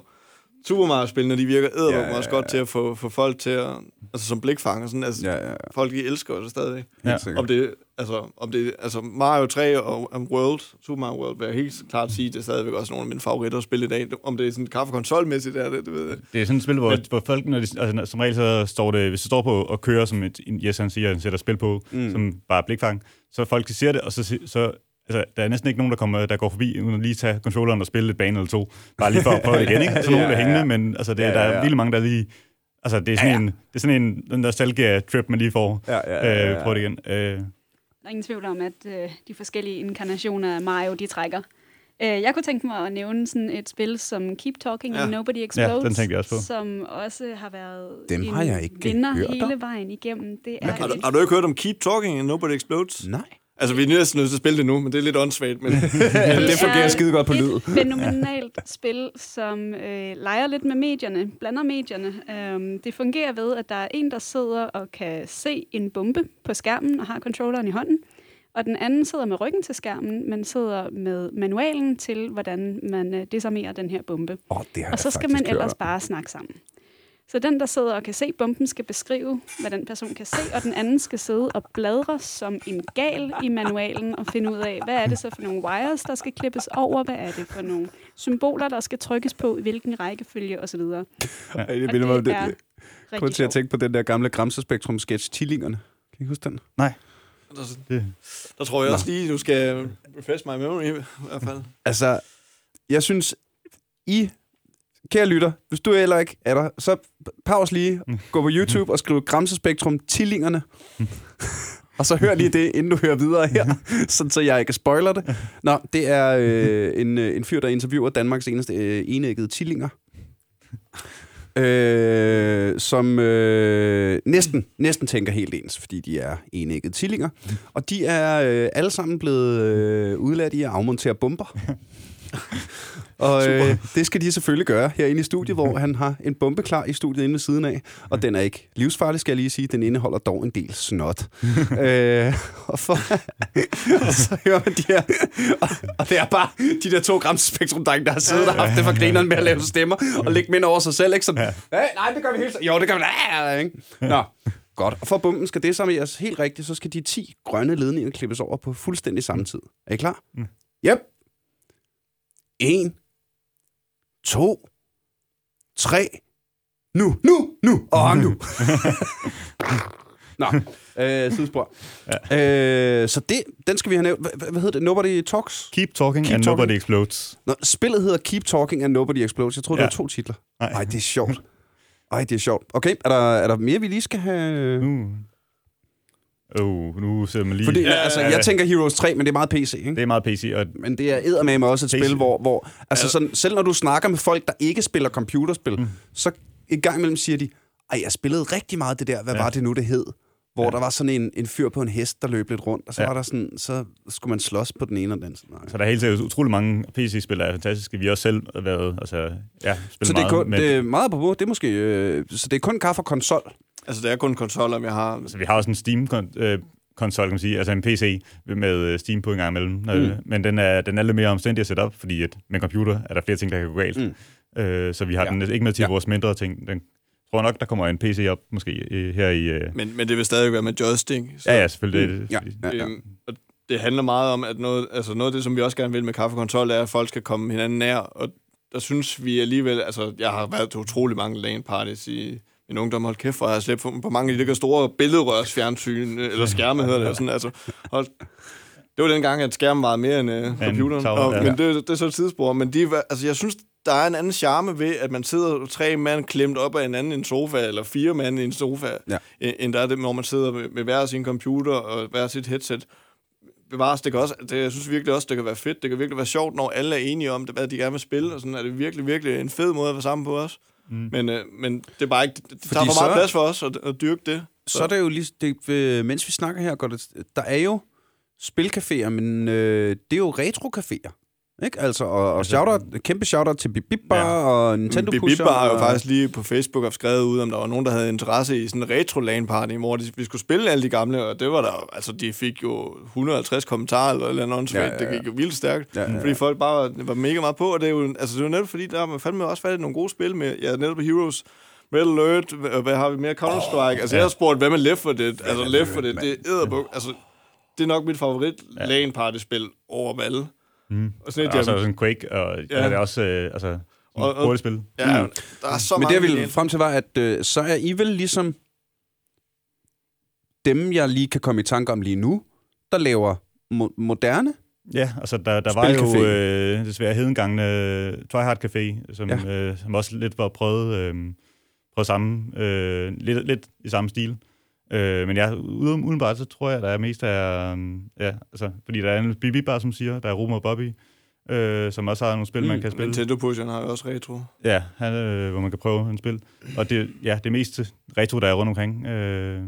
Speaker 4: Super Mario-spillene, de virker æderluk ja, ja, ja. også godt til at få, få folk til at... Altså som blikfanger, sådan, altså,
Speaker 2: Ja, ja, ja.
Speaker 4: folk de elsker det stadigvæk.
Speaker 3: Ja.
Speaker 4: Om det, altså, om det, altså Mario 3 og um, World, Super Mario World, vil jeg helt klart sige, det er stadigvæk også nogle af mine favoritter at spille i dag. Om det er sådan kaffe konsolmæssigt er det, det ved jeg.
Speaker 3: Det er sådan et spil, hvor, hvor folk, når de, altså, som regel så står det, hvis du står på og kører, som et, Jes han siger, han sætter spil på, mm. som bare blikfang, så folk de ser det, og så, så altså, der er næsten ikke nogen, der, kommer, der går forbi, uden at lige tage controlleren og spille et bane eller to, bare lige for at prøve det igen, ikke? Altså, nogen, der er hængende, men altså, det,
Speaker 2: Ja,
Speaker 3: der
Speaker 2: ja,
Speaker 3: er
Speaker 2: ja.
Speaker 3: virkelig mange, der lige... Altså, det er sådan, en, det er sådan en den nostalgia-trip, man lige får.
Speaker 2: Ja, ja, ja, ja, ja.
Speaker 3: Øh, prøv det igen. Øh,
Speaker 5: Der er ingen tvivl om, at øh, de forskellige inkarnationer af Mario, de trækker. Øh, jeg kunne tænke mig at nævne sådan et spil som Keep Talking
Speaker 4: Ja.
Speaker 5: and Nobody Explodes,
Speaker 3: den tænkte jeg også på.
Speaker 5: som også har været
Speaker 2: Dem
Speaker 5: en
Speaker 2: har jeg ikke
Speaker 5: vinder
Speaker 2: hørt
Speaker 5: hele vejen igennem. Det er
Speaker 4: Har du, har du ikke hørt om Keep Talking and Nobody Explodes?
Speaker 2: Nej.
Speaker 4: Altså, vi er næsten nødt til at spille det nu, men det er lidt åndssvagt. Men
Speaker 2: det fungerer
Speaker 5: er
Speaker 2: skide godt på
Speaker 5: et
Speaker 2: lyd.
Speaker 5: fænomenalt spil, som øh, leger lidt med medierne, blander medierne. Øhm, det fungerer ved, at der er en, der sidder og kan se en bombe på skærmen og har controlleren i hånden, og den anden sidder med ryggen til skærmen, men sidder med manualen til, hvordan man øh, desarmerer den her bombe.
Speaker 2: Åh, det har
Speaker 5: Og så skal man ellers
Speaker 2: om.
Speaker 5: bare snakke sammen. Så den, der sidder og kan se bomben, skal beskrive, hvad den person kan se, og den anden skal sidde og bladre som en gal i manualen og finde ud af, hvad er det så for nogle wires, der skal klippes over, hvad er det for nogle symboler, der skal trykkes på, i hvilken rækkefølge osv. Og
Speaker 2: Ej, det
Speaker 5: det
Speaker 2: mig det.
Speaker 5: er rigtig
Speaker 2: til at tænke på den der gamle Gramsespektrum sketch Tillingerne. Kan I huske den?
Speaker 3: nej,
Speaker 4: der,
Speaker 3: det,
Speaker 4: der tror jeg også lige, du skal refresh my memory i hvert fald.
Speaker 2: Altså, jeg synes, I, kære lytter, hvis du heller ikke er der, så pause lige, gå på YouTube og skriv Gramsespektrum Tillingerne. og så hør lige det, inden du hører videre her, sådan så jeg ikke spoiler det. Nå, det er øh, en, øh, en fyr, der interviewer Danmarks eneste øh, enæggede tillinger. Øh, som øh, næsten, næsten tænker helt ens, fordi de er enæggede tillinger. Og de er øh, alle sammen blevet øh, udladt i at afmontere bomber. Og øh, det skal de selvfølgelig gøre herinde i studiet, hvor han har en bombe klar i studiet inde ved siden af. Og den er ikke livsfarlig, skal jeg lige sige. Den indeholder dog en del snot. øh, og, for, og så hører man de her... Og, og det er bare de der to gram spektrum der har siddet og haft det for grineren med at lave stemmer og lægge mind over sig selv. Ikke sådan, hey, nej, det gør vi helt... Jo, det gør vi da. Ikke? Nå, godt. Og for bomben skal desarmeres helt rigtigt, så skal de 10 grønne ledninger klippes over på fuldstændig samme tid. Er I klar?
Speaker 3: Mm.
Speaker 2: Yep. En, to, tre, nu, nu, nu, og nu. Nå, øh, sidespor. Ja. Øh, så det, den skal vi have nævnt. Hvad, hvad hedder det? Nobody Talks?
Speaker 3: keep talking
Speaker 2: Keep
Speaker 3: and
Speaker 2: talking.
Speaker 3: nobody explodes.
Speaker 2: Nå, spillet hedder Keep Talking and Nobody Explodes. Jeg tror, ja. Det var to titler.
Speaker 3: Nej.
Speaker 2: Ej, det er sjovt. Ej, det er sjovt. Okay, er der, er der mere, vi lige skal have?
Speaker 3: Nu, oh, nu ser man lige...
Speaker 2: Fordi, ja, altså, jeg tænker Heroes 3, men det er meget PC, ikke?
Speaker 3: Det er meget PC, og
Speaker 2: Men det er eddermame også et
Speaker 3: PC.
Speaker 2: spil, hvor, hvor altså sådan, selv når du snakker med folk, der ikke spiller computerspil, mm. så en gang imellem siger de, ej, jeg spillede rigtig meget det der, hvad ja. Var det nu, det hed? Hvor ja. der var sådan en, en fyr på en hest, der løb lidt rundt, og så ja. Var der sådan, så skulle man slås på den ene og den. Nej.
Speaker 3: Så der er helt sikkert utrolig mange PC-spil, der er fantastiske. Vi har også selv været, altså, ja, spillet
Speaker 2: Så det er,
Speaker 3: meget,
Speaker 2: kun,
Speaker 3: men,
Speaker 2: det er meget på det er måske, øh, så det er kun kaffe og konsol.
Speaker 4: Altså, det er kun konsoller, jeg har.
Speaker 3: altså, vi har også en Steam-konsol, kan man sige, altså en PC med øh, Steam på en gang imellem. Mm. Men den er, den er lidt mere omstændig at sætte op, fordi at med computer er der flere ting, der kan gå galt. Mm. Øh, så vi har
Speaker 2: Ja.
Speaker 3: ja. den ikke med til
Speaker 2: Ja.
Speaker 3: ja. vores mindre ting. Den tror nok, der kommer en PC op, måske øh, her i... Øh,
Speaker 4: Men, men det vil stadig være med joystick. Så,
Speaker 3: ja, ja, selvfølgelig. Mm.
Speaker 2: Ja,
Speaker 3: Det,
Speaker 2: ja, ja.
Speaker 4: Øhm, og det handler meget om, at noget, altså noget af det, som vi også gerne vil med kaffekontrol, er, at folk skal komme hinanden nær. Og der synes vi alligevel, altså jeg har været til utrolig mange LAN parties i min ungdom, hold kæft, for jeg har slæbt på, mange af de der store billedrørsfjernsyn, øh, eller skærme hedder det, sådan, altså, hold, det var den gang, at skærmen var mere end øh, computeren,
Speaker 3: tower,
Speaker 4: og,
Speaker 3: ja.
Speaker 4: men det, det er så et tidsspor, men de, altså, jeg synes, der er en anden charme ved, at man sidder tre mand klemt op af hinanden i en sofa, eller fire mand i en sofa,
Speaker 2: Ja.
Speaker 4: ja. end der er det, når man sidder med, med hver sin computer og hver sit headset. Bevares, det kan også, det, jeg synes virkelig også, det kan være fedt. Det kan virkelig være sjovt, når alle er enige om, det, hvad de gerne vil spille, og sådan er det virkelig, virkelig en fed måde at være sammen på os. Mm. Men, øh, men det er bare ikke, det, det tager for meget
Speaker 2: så-
Speaker 4: plads for os at, at dyrke det.
Speaker 2: Så er det jo lige, det, øh, mens vi snakker her, går det, der er jo spilcaféer, men øh, det er jo retrocaféer. Ikke? Altså, og, og
Speaker 3: Altså-
Speaker 2: shout-out, kæmpe shout-out til Bip Bip Bar
Speaker 3: Ja.
Speaker 2: og Nintendo
Speaker 4: Bip
Speaker 2: Pusher.
Speaker 4: Bip har jo
Speaker 2: og-
Speaker 4: faktisk lige på Facebook haft skrevet ud, om der var nogen, der havde interesse i sådan en retro LAN party, hvor de, vi skulle spille alle de gamle, og det var der, altså de fik jo 150 kommentarer eller eller andet.
Speaker 2: Ja, ja, ja.
Speaker 4: Det gik jo vildt stærkt,
Speaker 2: Ja, ja, ja.
Speaker 4: fordi folk bare var, var mega meget på, og det er jo, altså det er jo netop fordi, der har man fandme også fat i nogle gode spil med, ja, netop Heroes, Red Alert, hvad, har vi mere? Counter-Strike. Oh, altså, jeg har spurgt, hvad med Left 4 Dead? Altså, Left 4 Dead, det er edderbuk. Altså, det er nok mit favorit ja. LAN party-spil over dem alle.
Speaker 3: Mm.
Speaker 4: Og sådan et,
Speaker 3: Og så
Speaker 4: jeg,
Speaker 3: sådan Quake, og ja. Det er også øh, altså,
Speaker 4: Og-
Speaker 3: og, hurtigt spil.
Speaker 4: ja, der er så
Speaker 2: Men
Speaker 4: mange
Speaker 2: det, jeg ville frem til, var, at øh, så er I vel ligesom dem, jeg lige kan komme i tanke om lige nu, der laver mo- moderne.
Speaker 3: Ja, altså der, der var jo øh, desværre hedengangende øh, Tryhard Café, som,
Speaker 2: ja.
Speaker 3: øh, som også lidt var prøvet, øh, prøvet samme, øh, lidt, lidt i samme stil. Øh, men ja, uden, udenbart, så tror jeg, der er mest af, øh, ja, altså, fordi der er en BB Bar, som siger, der er Rumo og Bobby, øh, som også har nogle spil, mm, man kan spille.
Speaker 4: Nintendo Pusheren har jo også retro.
Speaker 3: Ja, han, øh, hvor man kan prøve en spil. Og det, ja, det meste retro, der er rundt omkring. Øh,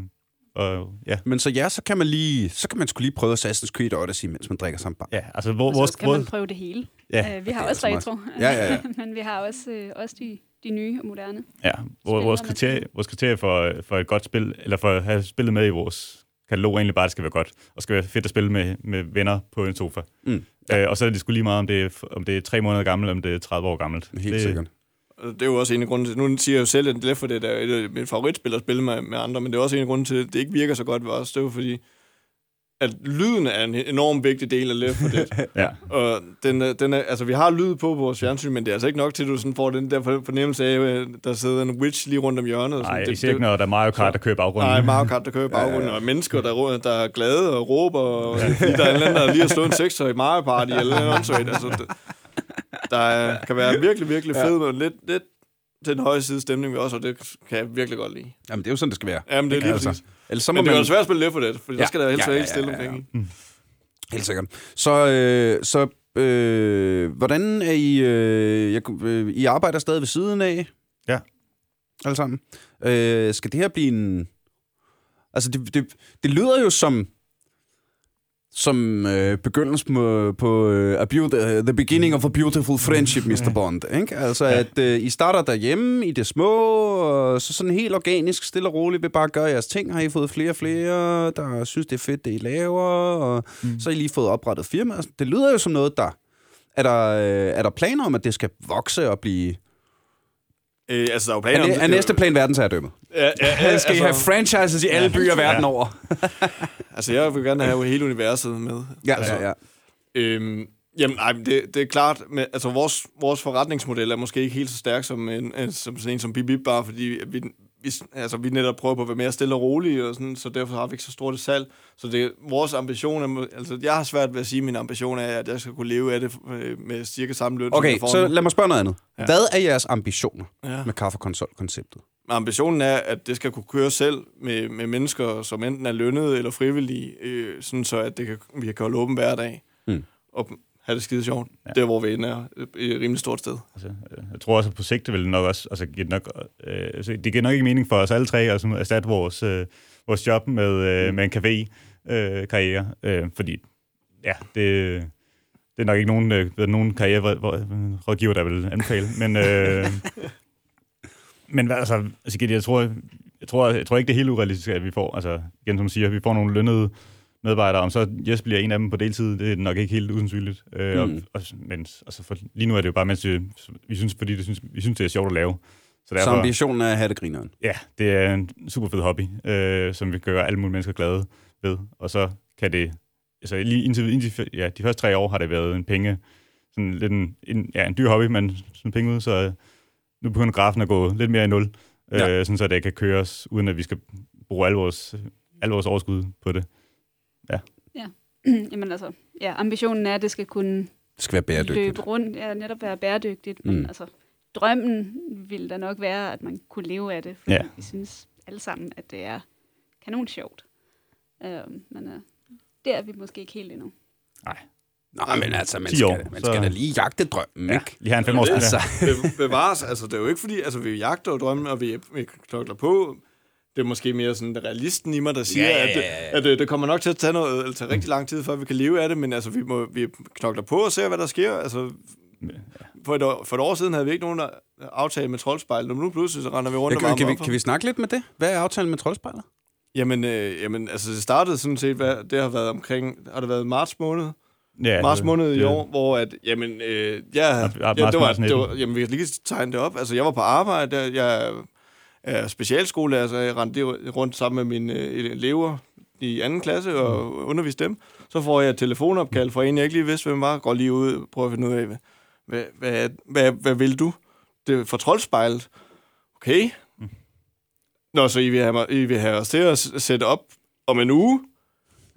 Speaker 3: og ja,
Speaker 2: Men så ja, så kan man lige, så kan man skulle lige prøve Assassin's Creed Odyssey, mens man drikker sammen bar.
Speaker 3: ja altså hvor,
Speaker 5: Og så
Speaker 3: vores
Speaker 5: skal man prøve det hele.
Speaker 3: Ja,
Speaker 5: Øh, vi har
Speaker 2: er
Speaker 5: også retro,
Speaker 2: Ja, ja, ja.
Speaker 5: men vi har også, øh, også de, de nye og moderne.
Speaker 3: Ja, vores, kriterie, vores kriterie for, for et godt spil, eller for at have spillet med i vores katalog, er egentlig bare, at det skal være godt, og skal være fedt at spille med, med venner på en sofa.
Speaker 2: Mm.
Speaker 3: Øh, og så er det sgu lige meget, om det, er, om det er tre måneder gammelt, eller om det er 30 år gammelt.
Speaker 2: Helt
Speaker 3: det,
Speaker 2: sikkert.
Speaker 4: Det er jo også en af grunden til, nu siger jeg jo selv, at Left 4 Dead er et af mine favoritspil at spille med, med andre, men det er også en af grunden til, at det ikke virker så godt ved os. Det er jo fordi, at lyden er en enormt vigtig del af Left 4 Dead.
Speaker 3: Ja,
Speaker 4: og den, er- den er, altså, vi har lyd på vores fjernsyn, men det er altså ikke nok til, at du sådan får den der fornemmelse af, at der sidder en witch lige rundt om hjørnet. og sådan.
Speaker 3: nej,
Speaker 4: det,
Speaker 3: ikke, når der er Mario Kart, der kører baggrunden.
Speaker 4: Nej, Mario Kart, der kører baggrunden, og mennesker, der, der er glade og råber, og fordi der er en eller anden, der lige har slået en sekser i Mario Party, eller noget andet. Altså, det, der er, kan være virkelig, virkelig fed, og lidt, lidt til den høje side stemning vi også, og det kan jeg virkelig godt lide.
Speaker 2: Jamen, det er jo sådan, det skal være.
Speaker 4: Jamen, det er lige
Speaker 2: Altså,
Speaker 4: præcis.
Speaker 2: Ellers så må
Speaker 4: Men det er
Speaker 2: man...
Speaker 4: jo svært at spille lidt for det, for
Speaker 2: Ja.
Speaker 4: der skal der helst
Speaker 2: Ja,
Speaker 4: være
Speaker 2: ja,
Speaker 4: helt stille
Speaker 2: ja, ja,
Speaker 4: omkring.
Speaker 2: ja.
Speaker 4: i.
Speaker 2: Helt sikkert. Så, øh, så øh, hvordan er I... Øh, jeg, øh, I arbejder stadig ved siden af?
Speaker 3: Ja.
Speaker 2: Alle sammen. Øh, skal det her blive en... Altså, det, det, det lyder jo som som øh, begyndelsen på, på øh, a beaut- uh, the beginning of a beautiful friendship, Mr. Bond. Ikke? Altså, ja. at øh, I starter derhjemme i det små, og så sådan helt organisk, stille og roligt, vil bare gøre jeres ting. Har I fået flere og flere, der synes, det er fedt, det I laver, og mm. så har I lige fået oprettet firma. Altså, Det lyder jo som noget, der... Er der, øh, er der planer om, at det skal vokse og blive...
Speaker 4: Øh, altså, der er jo planer
Speaker 2: Er,
Speaker 4: om
Speaker 2: er næste plan verdensherredømme?
Speaker 4: Ja, ja, ja,
Speaker 2: Skal I have franchises i alle byer verden over?
Speaker 4: Altså, jeg vil gerne have hele universet med.
Speaker 2: Ja,
Speaker 4: altså,
Speaker 2: ja, ja.
Speaker 4: Øhm, jamen, ej, men det, det er klart, med, altså vores, vores forretningsmodel er måske ikke helt så stærk som en, som sådan en som Bip, bare fordi vi, vi, altså, vi netop prøver på at være mere stille og rolige, og sådan, så derfor har vi ikke så stort et salg. Så det, vores ambition er, altså jeg har svært ved at sige, at min ambition er, at jeg skal kunne leve af det øh, med cirka samme løn,
Speaker 2: Okay, så lad mig spørge noget andet.
Speaker 4: Ja.
Speaker 2: Hvad er jeres ambitioner
Speaker 4: Ja.
Speaker 2: med kaffekonsol-konceptet?
Speaker 4: Ambitionen er, at det skal kunne køre selv med, med mennesker, som enten er lønnet eller frivillige, øh, sådan så at det kan, vi kan holde åben hver dag.
Speaker 2: Mm.
Speaker 4: Og have det skide sjovt.
Speaker 3: Ja.
Speaker 4: Der, hvor vi ender øh, et rimelig stort sted.
Speaker 3: Altså, øh, jeg tror også, at på sigt vil det nok også, altså, give det nok, øh, altså, det giver nok ikke mening for os alle tre at sådan erstatte vores, øh, vores job med, øh, med en café-karriere, øh, øh, fordi ja, det, det er nok ikke nogen, øh, nogen karriererådgiver, der vil anbefale, men, øh, men altså, altså, jeg tror, jeg tror, jeg tror ikke, det er helt urealistisk, at vi får, altså, igen som siger, vi får nogle lønnede medarbejdere, om så Jes bliver en af dem på deltid, det er nok ikke helt usandsynligt. Øh,
Speaker 2: Mm.
Speaker 3: og, og, men altså for, lige nu er det jo bare, mens vi, vi synes, fordi det synes, vi synes, det er sjovt at lave. Så
Speaker 2: Så
Speaker 3: derfor,
Speaker 2: ambitionen er at have det grineren.
Speaker 3: ja, det er en super fed hobby, øh, som vi gøre alle mulige mennesker glade ved. Og så kan det, altså lige indtil, indtil ja, de første tre år har det været en penge, sådan lidt en, en, ja, en dyr hobby, men sådan penge ud, så nu begynder grafen at gå lidt mere i nul, øh,
Speaker 2: Ja.
Speaker 3: sådan så det kan køres, uden at vi skal bruge al vores, al vores overskud på det.
Speaker 5: Jamen altså, ja, ambitionen er, at det skal kunne
Speaker 2: Det skal være bæredygtigt.
Speaker 5: løbe rundt, ja, netop være bæredygtigt. Men
Speaker 2: Mm.
Speaker 5: altså, drømmen ville da nok være, at man kunne leve af det, fordi
Speaker 3: Ja.
Speaker 5: ja. vi synes alle sammen, at det er kanon sjovt. Øhm, men uh, det er vi måske ikke helt endnu.
Speaker 2: Nå, men altså, man
Speaker 3: 10
Speaker 2: skal,
Speaker 3: år,
Speaker 2: man
Speaker 3: så-
Speaker 2: skal da lige jagte drømmen,
Speaker 3: Ja,
Speaker 2: ikke?
Speaker 3: lige have en fem års
Speaker 2: Altså,
Speaker 4: Be- bevares, altså det er jo ikke fordi, altså vi jagter jo drømme, og vi, vi knokler på. Det er måske mere sådan realisten i mig, der siger,
Speaker 2: Ja, ja,
Speaker 4: at, det,
Speaker 2: ja, ja.
Speaker 4: at det, det kommer nok til at tage, noget, eller tage rigtig lang tid, før vi kan leve af det, men altså, vi, må, vi knokler på og ser, hvad der sker. Altså, for et, år, for et år siden havde vi ikke nogen der aftale med troldspejlet, og nu pludselig så render vi rundt
Speaker 2: Ja,
Speaker 4: og
Speaker 2: kan,
Speaker 4: varmer
Speaker 2: kan, vi, kan vi snakke lidt med det? Hvad er aftalen med troldspejlet?
Speaker 4: Jamen, øh, jamen, altså det startede sådan set, hvad, det har været omkring, har det været marts måned?
Speaker 3: Ja,
Speaker 4: marts måned i
Speaker 3: det-
Speaker 4: år, hvor at, jamen, øh, jeg,
Speaker 3: Ja,
Speaker 4: ja,
Speaker 3: marts
Speaker 4: det var, det var, jamen, vi kan lige tegne det op. Altså, jeg var på arbejde, jeg er specialskolelærer, så jeg rendte rundt sammen med mine øh, elever i anden klasse og underviste dem. Så får jeg et telefonopkald fra en, jeg ikke lige vidste, hvem var. Går lige ud og prøver at finde ud af, hvad, hvad, hvad, hvad, hvad vil du? Det er for troldspejlet. Okay. Nå, så I vil have, I vil have os til at sætte op om en uge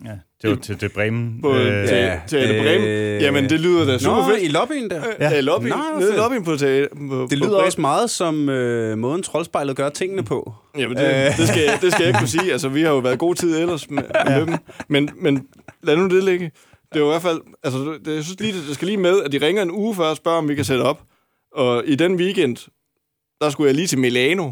Speaker 3: Ja, det var til, til Bremen.
Speaker 4: på, øh, til,
Speaker 2: ja,
Speaker 4: til Anne Bremen.
Speaker 2: øh,
Speaker 4: Jamen, det lyder da super
Speaker 2: Nå,
Speaker 4: fedt.
Speaker 2: i lobbyen der.
Speaker 4: Ja, ja lobbyen,
Speaker 2: Nå, hvor
Speaker 4: nede i lobbyen på, på
Speaker 2: Det
Speaker 4: på
Speaker 2: lyder
Speaker 4: Bremen.
Speaker 2: også meget som øh, måden troldspejlet gør tingene på.
Speaker 4: Jamen, det, det, skal, det skal jeg ikke kunne sige. Altså, vi har jo været god tid ellers med, med dem. Men, men lad nu det ligge. Det er jo i hvert fald... Altså, det, jeg synes lige, det skal lige med, at de ringer en uge før og spørger, om vi kan sætte op. Og i den weekend, der skulle jeg lige til Milano.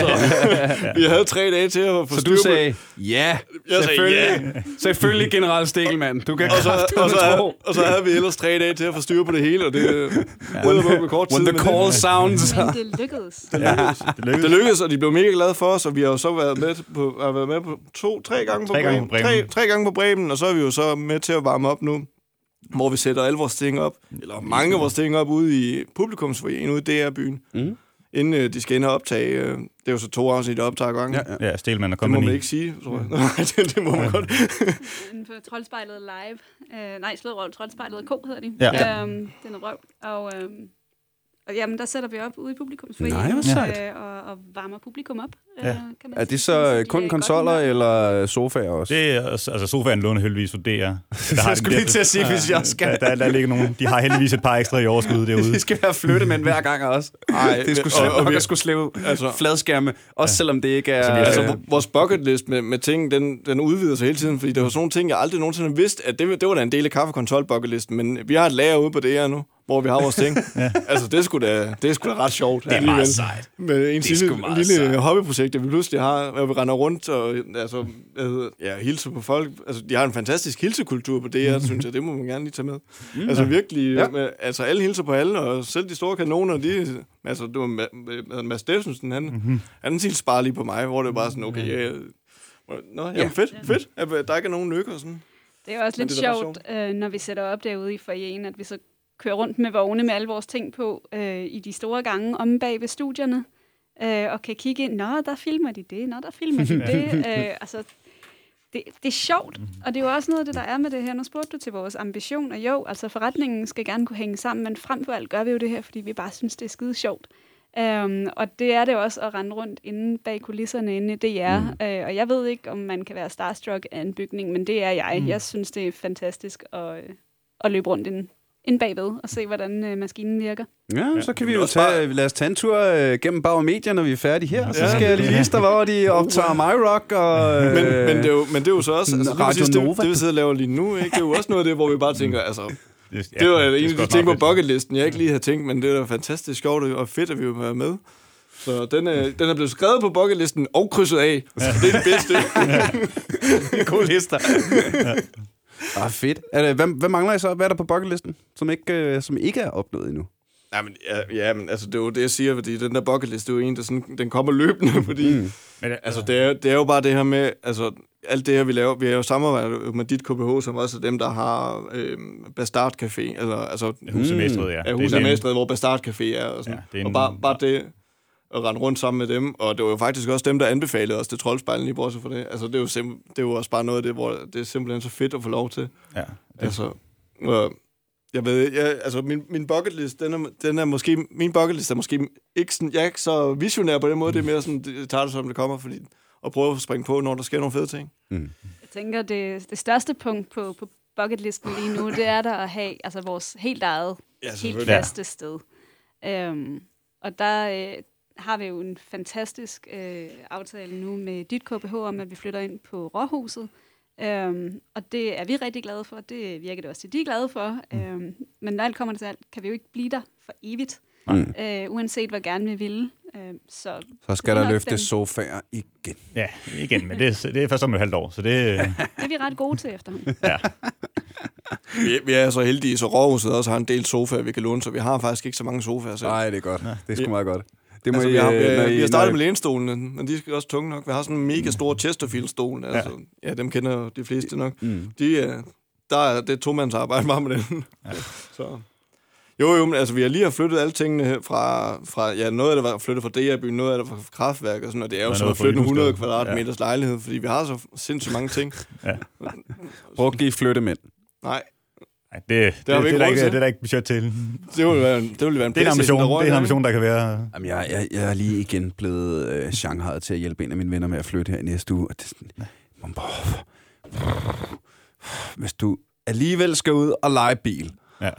Speaker 4: så vi havde tre dage til at få
Speaker 2: Så du sagde, ja,
Speaker 4: Jeg sagde
Speaker 2: selvfølgelig. Selvfølgelig, general Stikkelmann. Du kan
Speaker 4: og så, og, så
Speaker 2: tro.
Speaker 4: og så havde vi ellers tre dage til at få styr på det hele, og det ja. med kort tid.
Speaker 2: When the call sounds.
Speaker 5: Men det lykkedes.
Speaker 3: Det
Speaker 4: Det,
Speaker 3: lykkedes.
Speaker 4: det lykkedes, og de blev mega glade for os, og vi har jo så været med på, har været med på to, tre gange på
Speaker 3: Tre gange
Speaker 4: Bremen.
Speaker 3: på Bremen.
Speaker 4: Tre, tre gange på Bremen, og så er vi jo så med til at varme op nu, hvor vi sætter alle vores ting op, eller mange af vores ting op ude i publikumsfoyeren ude i DR-byen,
Speaker 2: Mm.
Speaker 4: inden øh, de skal ind og optage. Øh, det er jo så to afsnit, der optager gangen.
Speaker 2: Ja, ja.
Speaker 3: Ja, Stelman og
Speaker 4: Det må
Speaker 3: Company.
Speaker 4: man ikke sige, tror jeg. Nej, det, det må man godt.
Speaker 5: Inden for Troldspejlet Live. Øh, nej, slået røv. Troldspejlet K hedder de.
Speaker 3: Ja.
Speaker 5: Øhm, det er noget røv. Og, øhm, og jamen, der sætter vi op ude i publikumsfoyeren.
Speaker 2: Nej, hvor.
Speaker 5: Øh, og, og varmer publikum op.
Speaker 3: Ja.
Speaker 5: Øh, kan man
Speaker 2: Er
Speaker 5: sige.
Speaker 2: det
Speaker 5: Så
Speaker 2: så
Speaker 5: de
Speaker 2: øh, kun konsoller eller sofaer også?
Speaker 3: Det er, altså sofaen låner heldigvis for DR. Der
Speaker 2: jeg skulle lige til at sige, hvis jeg skal...
Speaker 3: Der, der, der ligger nogen, de har heldigvis et par ekstra i overskud derude.
Speaker 2: Det skal være flyttemænd hver gang også.
Speaker 4: Ej,
Speaker 2: det sgu
Speaker 4: og- og vi-
Speaker 2: skulle slæve
Speaker 4: altså-
Speaker 2: fladskærme, også selvom det ikke er...
Speaker 3: Altså, har-
Speaker 4: Altså,
Speaker 2: øh,
Speaker 4: v- vores bucket list med, med ting, den, den udvider sig hele tiden, fordi der var sådan nogle ting, jeg aldrig nogensinde har vidst, at det, det var da en del af kaffekonsol bucket listen, men vi har et lager ude på det her nu, hvor vi har vores ting. ja. Altså, det er sgu da, det er sgu da ret sjovt. Det
Speaker 2: er meget sejt.
Speaker 4: Med en
Speaker 2: Det er
Speaker 4: lille, lille
Speaker 2: sejt.
Speaker 4: hobbyprojekt, vi pludselig har, hvor vi render rundt og altså, ja, hilser på folk. Altså, de har en fantastisk hilsekultur på det her, synes jeg. Det må man gerne lige tage med. Mm, altså virkelig,
Speaker 2: Ja.
Speaker 4: med, altså alle hilser på alle, og selv de store kanoner, de, altså det var Ma- Ma- Mads Steffensen, han, mm-hmm. han sparer lige på mig, hvor det var sådan, okay, ja, Nå, jamen
Speaker 2: Ja.
Speaker 4: fedt, fedt, at der ikke er nogen nykker og sådan.
Speaker 5: Det er også lidt
Speaker 4: det er da
Speaker 5: sjovt, øh, når vi sætter op derude i foyeren, at vi så kører rundt med vogne med alle vores ting på øh, i de store gange om bag ved studierne, øh, og kan kigge ind, nå, der filmer de det, nå, der filmer de det. Øh, altså, det, det er sjovt, og det er jo også noget af det, der er med det her. Nu spurgte du til vores ambition, og jo, altså forretningen skal gerne kunne hænge sammen, men frem for alt gør vi jo det her, fordi vi bare synes, det er skide sjovt. Um, og det er det også at rende rundt inde bag kulisserne inde i DR. Mm. Uh, og jeg ved ikke, om man kan være starstruck af en bygning, men det er jeg. Mm. Jeg synes, det er fantastisk at, øh, at løbe rundt inde, inde bagved og se, hvordan uh, maskinen virker.
Speaker 2: Ja, så kan vi jo tage, lad os tage en tur øh, gennem Bauer Media, når vi er færdige her. Så
Speaker 4: Ja.
Speaker 2: skal jeg lige vise dig, hvor de optager My Rock og... Øh,
Speaker 4: Men, men, det er jo, men det er jo så også, altså,
Speaker 2: Radio
Speaker 4: præcis det,
Speaker 2: Nova.
Speaker 4: det, vi sidder og laver lige nu, ikke? det er jo også noget af det, hvor vi bare tænker, altså,
Speaker 3: Det,
Speaker 4: det var en af de ting på bucketlisten, jeg ikke lige havde tænkt, men det er fantastisk sjovt og fedt, at vi vil være med. Så den er, den er blevet skrevet på bucketlisten og krydset af. Så det er det bedste.
Speaker 2: gode lister. ah, fedt. Er det, hvad, hvad mangler I så? Hvad er der på bucketlisten, som ikke, øh, som ikke er opnået endnu?
Speaker 4: Ja, men, ja, ja, men altså, det er jo det, jeg siger, fordi den der bucketliste, det er jo en, der sådan, den kommer løbende, fordi mm.
Speaker 3: Men, det-
Speaker 4: altså, det, er, det er jo bare det her med, altså, alt det her, vi laver, vi har jo samarbejdet med dit KBH, som også er dem, der har øh, Bastard Café, eller altså,
Speaker 3: Husemestret, ja.
Speaker 4: ja,
Speaker 3: er en-
Speaker 4: hvor Bastard Café er, og, sådan.
Speaker 3: Ja, det er
Speaker 4: og
Speaker 3: en-
Speaker 4: bare, bare det at rende rundt sammen med dem, og det var jo faktisk også dem, der anbefalede os til Troldspejlen, lige bortset for det. Altså, det er jo, sim- det er jo også bare noget af det, hvor det er simpelthen så fedt at få lov til.
Speaker 3: Ja.
Speaker 4: Altså, øh, jeg ved, jeg, altså min, min bucket list, den er, den er måske, min bucket list er måske ikke sådan, jeg er ikke så visionær på den måde, det er mere sådan, det tager det som det kommer, fordi at prøve at springe på, når der sker nogle fede ting.
Speaker 5: Jeg tænker, det, det største punkt på, på bucketlisten lige nu, det er der at have altså, vores helt eget,
Speaker 4: Ja,
Speaker 5: helt faste sted. Um, og der øh, har vi jo en fantastisk øh, aftale nu med dit KBH om, at vi flytter ind på Råhuset. Um, og det er vi rigtig glade for. Det virker det også til, de er glade for. Um, men når alt kommer til alt, kan vi jo ikke blive der for evigt.
Speaker 2: Mm.
Speaker 5: øh, uanset hvor gerne vi ville. Øh, så
Speaker 2: Så skal
Speaker 5: er
Speaker 2: der løftes
Speaker 5: den.
Speaker 2: sofaer igen.
Speaker 3: Ja, igen, men det, er- det er først om et halvt år, så det...
Speaker 5: det er vi ret gode til efterhånden.
Speaker 3: Ja.
Speaker 4: Vi, vi er så heldige, så Råhuset også har en del sofaer, vi kan låne, så vi har faktisk ikke så mange sofaer selv.
Speaker 2: Nej, det er godt. Det er sgu meget godt. Det må
Speaker 4: Altså,
Speaker 2: I,
Speaker 4: vi, har,
Speaker 2: øh,
Speaker 4: vi,
Speaker 2: når
Speaker 4: vi
Speaker 2: I-
Speaker 4: har startet med lænestolene, men de skal også tunge nok. Vi har sådan en mega stor Chesterfield-stol. Altså, ja. dem kender de fleste nok.
Speaker 2: Mm.
Speaker 4: De, er- der er, det er to mands arbejde bare med den. Ja. Så. Jo, jo, men altså, vi har lige har flyttet alle tingene fra, fra ja, noget af det var flyttet fra DR-byen, noget af det var fra kraftværk og sådan, og det er jo
Speaker 3: noget
Speaker 4: at flytte en 100
Speaker 3: Ydhusgade.
Speaker 4: kvadratmeters ja. lejlighed, fordi vi har så sindssygt mange ting.
Speaker 2: Brugte I flyttemænd?
Speaker 4: Nej,
Speaker 3: Det, det, det, det,
Speaker 4: ikke
Speaker 3: er ikke, det er der ikke budget til.
Speaker 4: det ville være, det ville være en
Speaker 3: Det er en ambition, det er en ambition der kan være...
Speaker 2: Jamen, jeg, jeg, jeg er lige igen blevet øh, Shanghai til at hjælpe en af mine venner med at flytte her i næste uge. Og det sådan, hvis du alligevel skal ud og lege bil,
Speaker 3: Ja.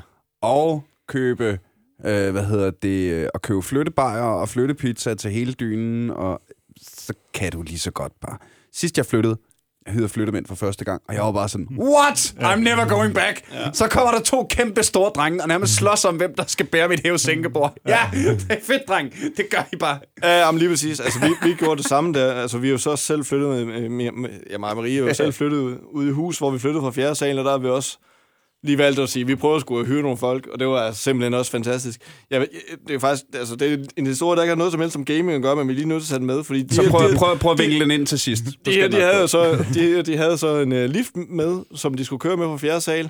Speaker 2: og købe, øh, hvad hedder det, øh, og købe flyttebajer og flyttepizza til hele dynen, og så kan du lige så godt bare. Sidst jeg flyttede, jeg hyrede flyttemænd for første gang, og jeg var bare sådan, what? I'm never going back. Ja. Så kommer der to kæmpe store drenge, og nærmest slås om, hvem der skal bære mit hævesænkebord. Ja, det er fedt, dreng. Det gør I bare.
Speaker 4: Ja, jamen lige præcis. Altså, vi, vi gjorde det samme der. Altså, vi er jo så selv flyttet med, med, med, ja, mig og Marie er jo selv flyttet ud, ud i hus, hvor vi flyttede fra fjerde sal, og der har vi også lige valgt at sige, vi prøver sgu at hyre nogle folk, og det var simpelthen også fantastisk. Ja, det er faktisk, altså, det er en historie, der ikke har noget som helst som gaming at gøre, men vi er lige nødt til at sætte den med, fordi de,
Speaker 2: Så prøv,
Speaker 4: de,
Speaker 2: prøv, prøv at vinkle den ind til sidst. Du
Speaker 4: de, de, havde så, de, de havde så en uh, lift med, som de skulle køre med fra fjerde sal,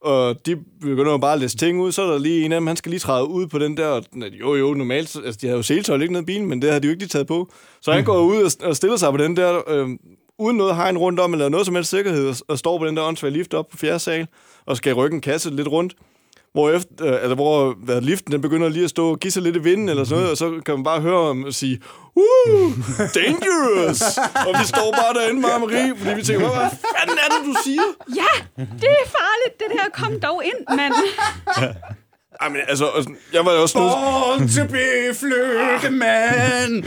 Speaker 4: og de begynder jo bare at læse ting ud, så er der lige en af dem, han skal lige træde ud på den der, og, jo jo, normalt, så- altså de havde jo seletøj ikke ned i bilen, men det havde de jo ikke lige taget på. Så han går ud og, og stiller sig på den der, øh, uden noget hegn rundt om, eller noget som helst sikkerhed, og, og står på den der åndssvage lift op på fjerde sal, og skal rykke en kasse lidt rundt. Hvor, efter, øh, altså, hvor hvad, liften den begynder lige at stå og give sig lidt i vinden, eller sådan noget, og så kan man bare høre ham sige, Woo, dangerous! og vi står bare derinde, og Marie, fordi vi tænker, hvad fanden er det, du siger?
Speaker 5: Ja, det er farligt, det der. Kom dog ind, mand.
Speaker 4: Ej, men altså, jeg var jo også
Speaker 2: Born to be flyttemand.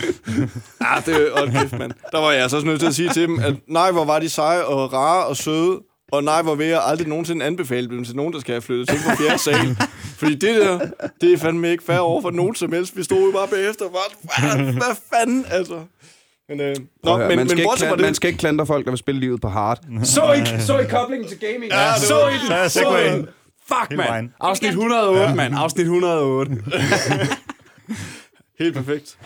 Speaker 4: Ja, det og kæft, mand. Der var jeg altså også nødt til at sige til dem, at nej, hvor var de seje og rare og søde, og nej, hvor vil jeg aldrig nogensinde anbefale dem til nogen, der skal have flyttet til på fjerde sal. Fordi det der, det er fandme ikke fair over for nogen som helst. Vi stod jo bare bagefter og bare, hvad, hvad fanden, altså. Men, øh, nå,
Speaker 2: men,
Speaker 4: men,
Speaker 2: man,
Speaker 4: men
Speaker 2: skal ikke
Speaker 4: fra
Speaker 2: klandre, man skal ikke klandre folk, der vil spille livet på hard.
Speaker 1: Så I, så I koblingen til gaming?
Speaker 4: Ja,
Speaker 1: så
Speaker 4: var-
Speaker 1: I den?
Speaker 3: Så er
Speaker 1: Så
Speaker 3: segwayen.
Speaker 1: I den?
Speaker 2: Fuck, mand. Afsnit 108, mand. Afsnit 108.
Speaker 4: helt perfekt.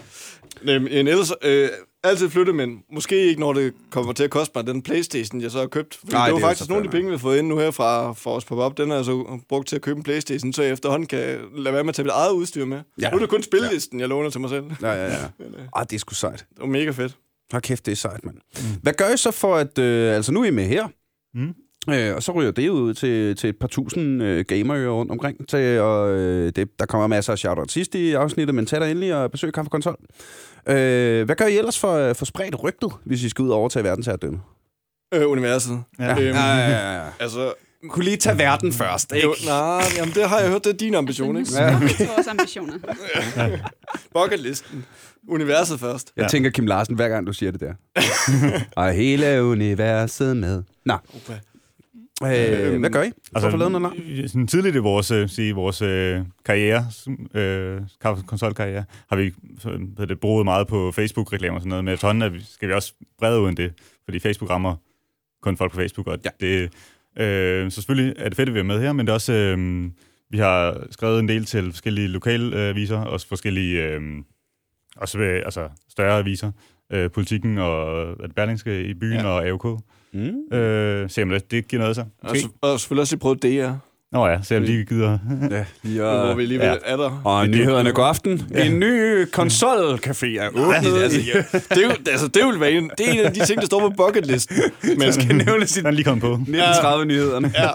Speaker 4: Øhm, en ellers, øh, altid flytte, men måske ikke, når det kommer til at koste mig den Playstation, jeg så har købt. Fordi
Speaker 2: Nej,
Speaker 4: det var
Speaker 2: det er
Speaker 4: faktisk nogle af de penge, vi har fået ind nu her fra, fra os pop-up. Den er jeg så brugt til at købe en Playstation, så jeg efterhånden kan lade være med at tage mit eget udstyr med.
Speaker 2: Ja.
Speaker 4: Ja. Nu er det kun spillelisten, jeg låner til mig selv.
Speaker 2: Ja, ja, ja. Ah, det er sgu sejt.
Speaker 4: Det var mega fedt.
Speaker 2: Hold kæft, det er sejt, mand. Hvad gør I så for at... Øh, altså, nu er I med her.
Speaker 3: Mm.
Speaker 2: Øh, og så ryger det ud til, til et par tusind øh, gamere rundt omkring. Til, og, øh, det, der kommer masser af shout sidst i afsnittet, men tag dig endelig og besøg Kaffe Konsol. Øh, hvad gør I ellers for, for spredt rygtet, hvis I skal ud og overtage verdensherredømme?
Speaker 4: Øh, universet.
Speaker 3: Ja.
Speaker 4: Øhm,
Speaker 2: ja, ja, ja.
Speaker 4: Altså,
Speaker 2: Kunne lige tage verden først, ikke?
Speaker 4: jo, nej, jamen det har jeg hørt, det er din ambition, ikke?
Speaker 5: Ja. vores ambitioner.
Speaker 4: Bucketlisten. Universet først.
Speaker 2: Jeg
Speaker 3: Ja.
Speaker 2: tænker Kim Larsen, hver gang du siger det der. og hele universet med. Nå. Øh, hvad gør I? Altså, for lavet noget
Speaker 3: sådan tidligt i vores, øh, sige, vores øh, karriere, øh, konsolkarriere, har vi så, det, brugt meget på Facebook-reklamer og sådan noget, men efterhånden er skal vi også brede ud end det, fordi Facebook rammer kun folk på Facebook, og
Speaker 2: Ja.
Speaker 3: det, øh, så selvfølgelig er det fedt, at vi er med her, men det er også, øh, vi har skrevet en del til forskellige lokalaviser, øh, også forskellige, øh, også ved, altså større aviser, øh, politikken og det, Berlingske i byen
Speaker 4: ja.
Speaker 3: og AOK.
Speaker 2: Mm.
Speaker 3: Øh, se om det, det giver noget så.
Speaker 4: Og, så- og selvfølgelig også lige prøvet DR,
Speaker 3: Nå ja, se om de gider.
Speaker 2: Ja, lige
Speaker 4: hvor vi alligevel
Speaker 3: ja.
Speaker 4: er der.
Speaker 2: Og nyhederne god aften. En ny konsolcafé er åbnet.
Speaker 4: Altså, ja, det, er jo, altså, det, vil være en, det er en af de ting, der står på bucketlisten. Men
Speaker 2: skal nævnes i
Speaker 3: Den lige kommet på.
Speaker 2: 1930 nyhederne.
Speaker 4: ja,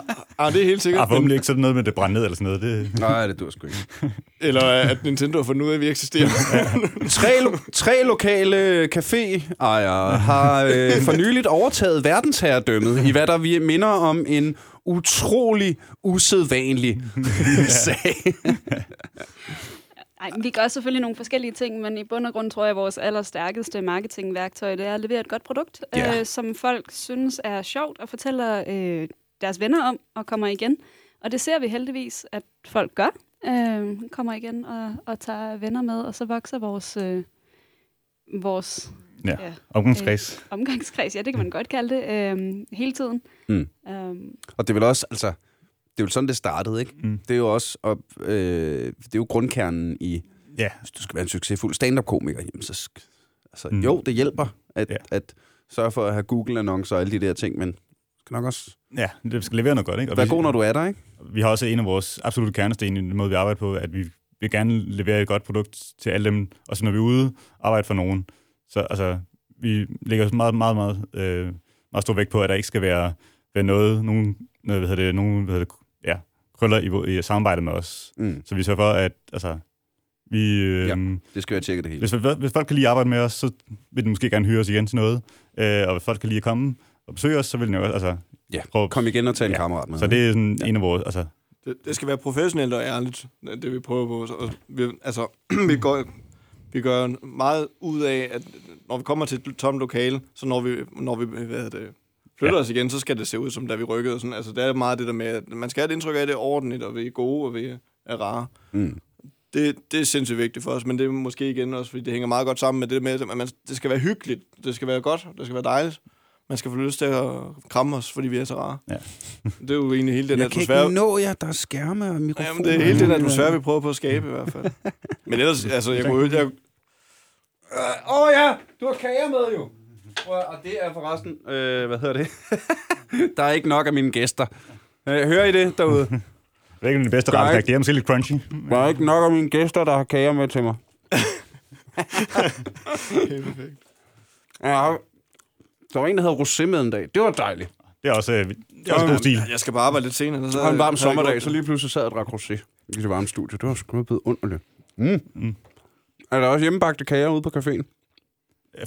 Speaker 4: ja, det er helt sikkert.
Speaker 3: Ah, forhåbentlig ikke sådan noget med, det brænder ned eller sådan noget. Det,
Speaker 2: Nej, det dur sgu ikke.
Speaker 4: Eller at Nintendo har fundet ud af, at vi eksisterer.
Speaker 2: Tre, lo- tre lokale caféejere har øh, for nyligt overtaget verdensherredømmet i hvad der vi minder om en utrolig usædvanlig sag.
Speaker 5: Ej, vi gør selvfølgelig nogle forskellige ting, men i bund og grund tror jeg, at vores allerstærkeste marketingværktøj det er at levere et godt produkt,
Speaker 2: Ja.
Speaker 5: øh, som folk synes er sjovt og fortæller øh, deres venner om og kommer igen. Og det ser vi heldigvis, at folk gør. øh, kommer igen og, og tager venner med, og så vokser vores, øh, vores
Speaker 3: Ja.
Speaker 5: ja,
Speaker 3: Omgangskreds.
Speaker 5: omgangskreds, ja, det kan man godt kalde det, øh, hele tiden.
Speaker 2: Mm.
Speaker 5: Um,
Speaker 2: Og det er vel også, altså, det er jo sådan, det startede, ikke?
Speaker 3: Mm.
Speaker 2: Det er jo også, og, øh, det er jo grundkernen i,
Speaker 3: Ja.
Speaker 2: hvis du skal være en succesfuld stand-up-komiker, jamen så, altså,
Speaker 3: Mm.
Speaker 2: mm. jo, det hjælper at,
Speaker 3: Ja.
Speaker 2: at sørge for at have Google-annoncer og alle de der ting, men skal nok også
Speaker 3: ja, det skal levere noget godt, ikke? Og
Speaker 2: være
Speaker 3: vi,
Speaker 2: god, når du er der, ikke?
Speaker 3: vi har også en af vores absolutte kernesten i den måde, vi arbejder på, at vi vil gerne levere et godt produkt til alle dem, og så når vi er ude arbejde for nogen, så altså, vi lægger meget, meget, meget, øh, meget stor vægt på, at der ikke skal være, være noget, nogen, noget, hvad hedder det, nogen, hvad hedder det, ja, krøller i, i samarbejde med os.
Speaker 2: Mm.
Speaker 3: Så vi sørger for, at altså, vi, øh,
Speaker 2: Ja. Det skal være tjekket det hele.
Speaker 3: hvis, hvis folk kan lide at arbejde med os, så vil de måske gerne hyre os igen til noget. Øh, og hvis folk kan lide at komme og besøge os, så vil de jo også, altså,
Speaker 2: Ja,
Speaker 3: prøve.
Speaker 2: kom igen og tag en
Speaker 3: Ja.
Speaker 2: kammerat med.
Speaker 3: Så det er sådan ja. en af vores, altså,
Speaker 4: Det, det skal være professionelt og ærligt, det vi prøver på. Og vi, altså, vi, går, vi gør meget ud af, at når vi kommer til et tomt lokale, så når vi, når vi hvad det, flytter
Speaker 3: Ja.
Speaker 4: os igen, så skal det se ud, som da vi rykkede. Og sådan. Altså, det er meget det der med, at man skal have et indtryk af, at det er ordentligt, og vi er gode, og vi er rare.
Speaker 2: Mm.
Speaker 4: Det, det er sindssygt vigtigt for os, men det er måske igen også, fordi det hænger meget godt sammen med det med, at man, det skal være hyggeligt, det skal være godt, det skal være dejligt. Man skal få lyst til at kramme os, fordi vi er så rare.
Speaker 3: Ja.
Speaker 4: Det er jo egentlig hele den
Speaker 2: Jeg kan
Speaker 4: atmosfære.
Speaker 2: ikke nå jer, der er skærme og mikrofoner.
Speaker 4: Jamen, det er hele den atmosfære, vi prøver på at skabe i hvert fald. Men ellers, altså, jeg kunne jeg,
Speaker 2: Åh oh, ja, du har kager med jo. Og det er forresten, øh, hvad hedder det? der er ikke nok af mine gæster. Øh, hører I det derude?
Speaker 3: det er ikke den bedste
Speaker 2: Der er
Speaker 3: rette Det er måske lidt crunchy.
Speaker 2: Der er ikke nok af mine gæster, der har kager med til mig. ja, der var en, der hed rosé med en dag. Det var dejligt.
Speaker 3: Det er også, øh, det er også god stil.
Speaker 4: jeg skal bare arbejde lidt senere. Så
Speaker 2: Det var en varm sommerdag, så lige pludselig sad jeg og drak rosé i det varme studie. Det var sgu blevet underligt. Mm. Mm. Er der også hjemmebagte kager ude på caféen?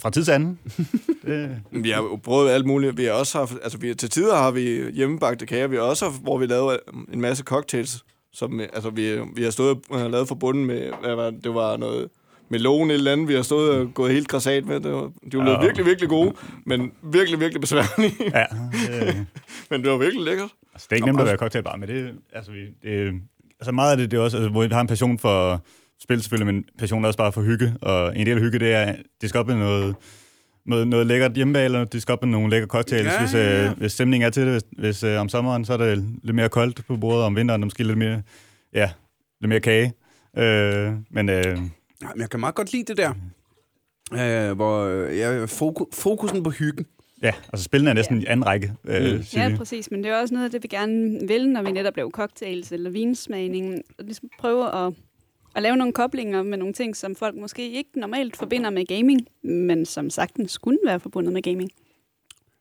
Speaker 3: Fra tid til anden. det,
Speaker 4: Vi har jo prøvet alt muligt. Vi har også haft, altså vi, til tider har vi hjemmebagte kager. Vi har også haft, hvor vi lavede en masse cocktails, som altså, vi, vi har stået og lavet for bunden med, hvad var, det? var noget melon eller andet, vi har stået og gået helt græsat med. Det var, de var blevet
Speaker 3: Ja.
Speaker 4: virkelig, virkelig gode, men virkelig, virkelig besværlige.
Speaker 3: ja, det,
Speaker 4: men det var virkelig lækkert.
Speaker 3: altså, det er ikke nemt at være cocktailbar, men det, altså, vi, det, altså meget af det, det er også, altså, hvor vi har en passion for spil selvfølgelig, men passion er også bare for hygge, og en del af hygge, det er, det skal op med noget, noget, noget lækkert hjemmebag, eller det skal op med nogle lækre cocktails,
Speaker 2: Ja,
Speaker 3: hvis,
Speaker 2: ja, ja.
Speaker 3: øh, hvis stemningen er til det. Hvis, hvis øh, om sommeren, så er det lidt mere koldt på bordet, og om vinteren er måske lidt mere, ja, lidt mere kage. Øh, men øh,
Speaker 2: Ja, men jeg kan meget godt lide det der. Øh, hvor øh, ja, foku, fokusen på hyggen.
Speaker 3: ja, altså spillene er næsten i anden række, øh,
Speaker 2: Mm.
Speaker 5: Ja, præcis, men det er også noget af det, vi gerne vil, når vi netop laver cocktails eller vinsmagning. Og ligesom prøve at, at lave nogle koblinger med nogle ting, som folk måske ikke normalt forbinder med gaming, men som sagtens kunne være forbundet med gaming.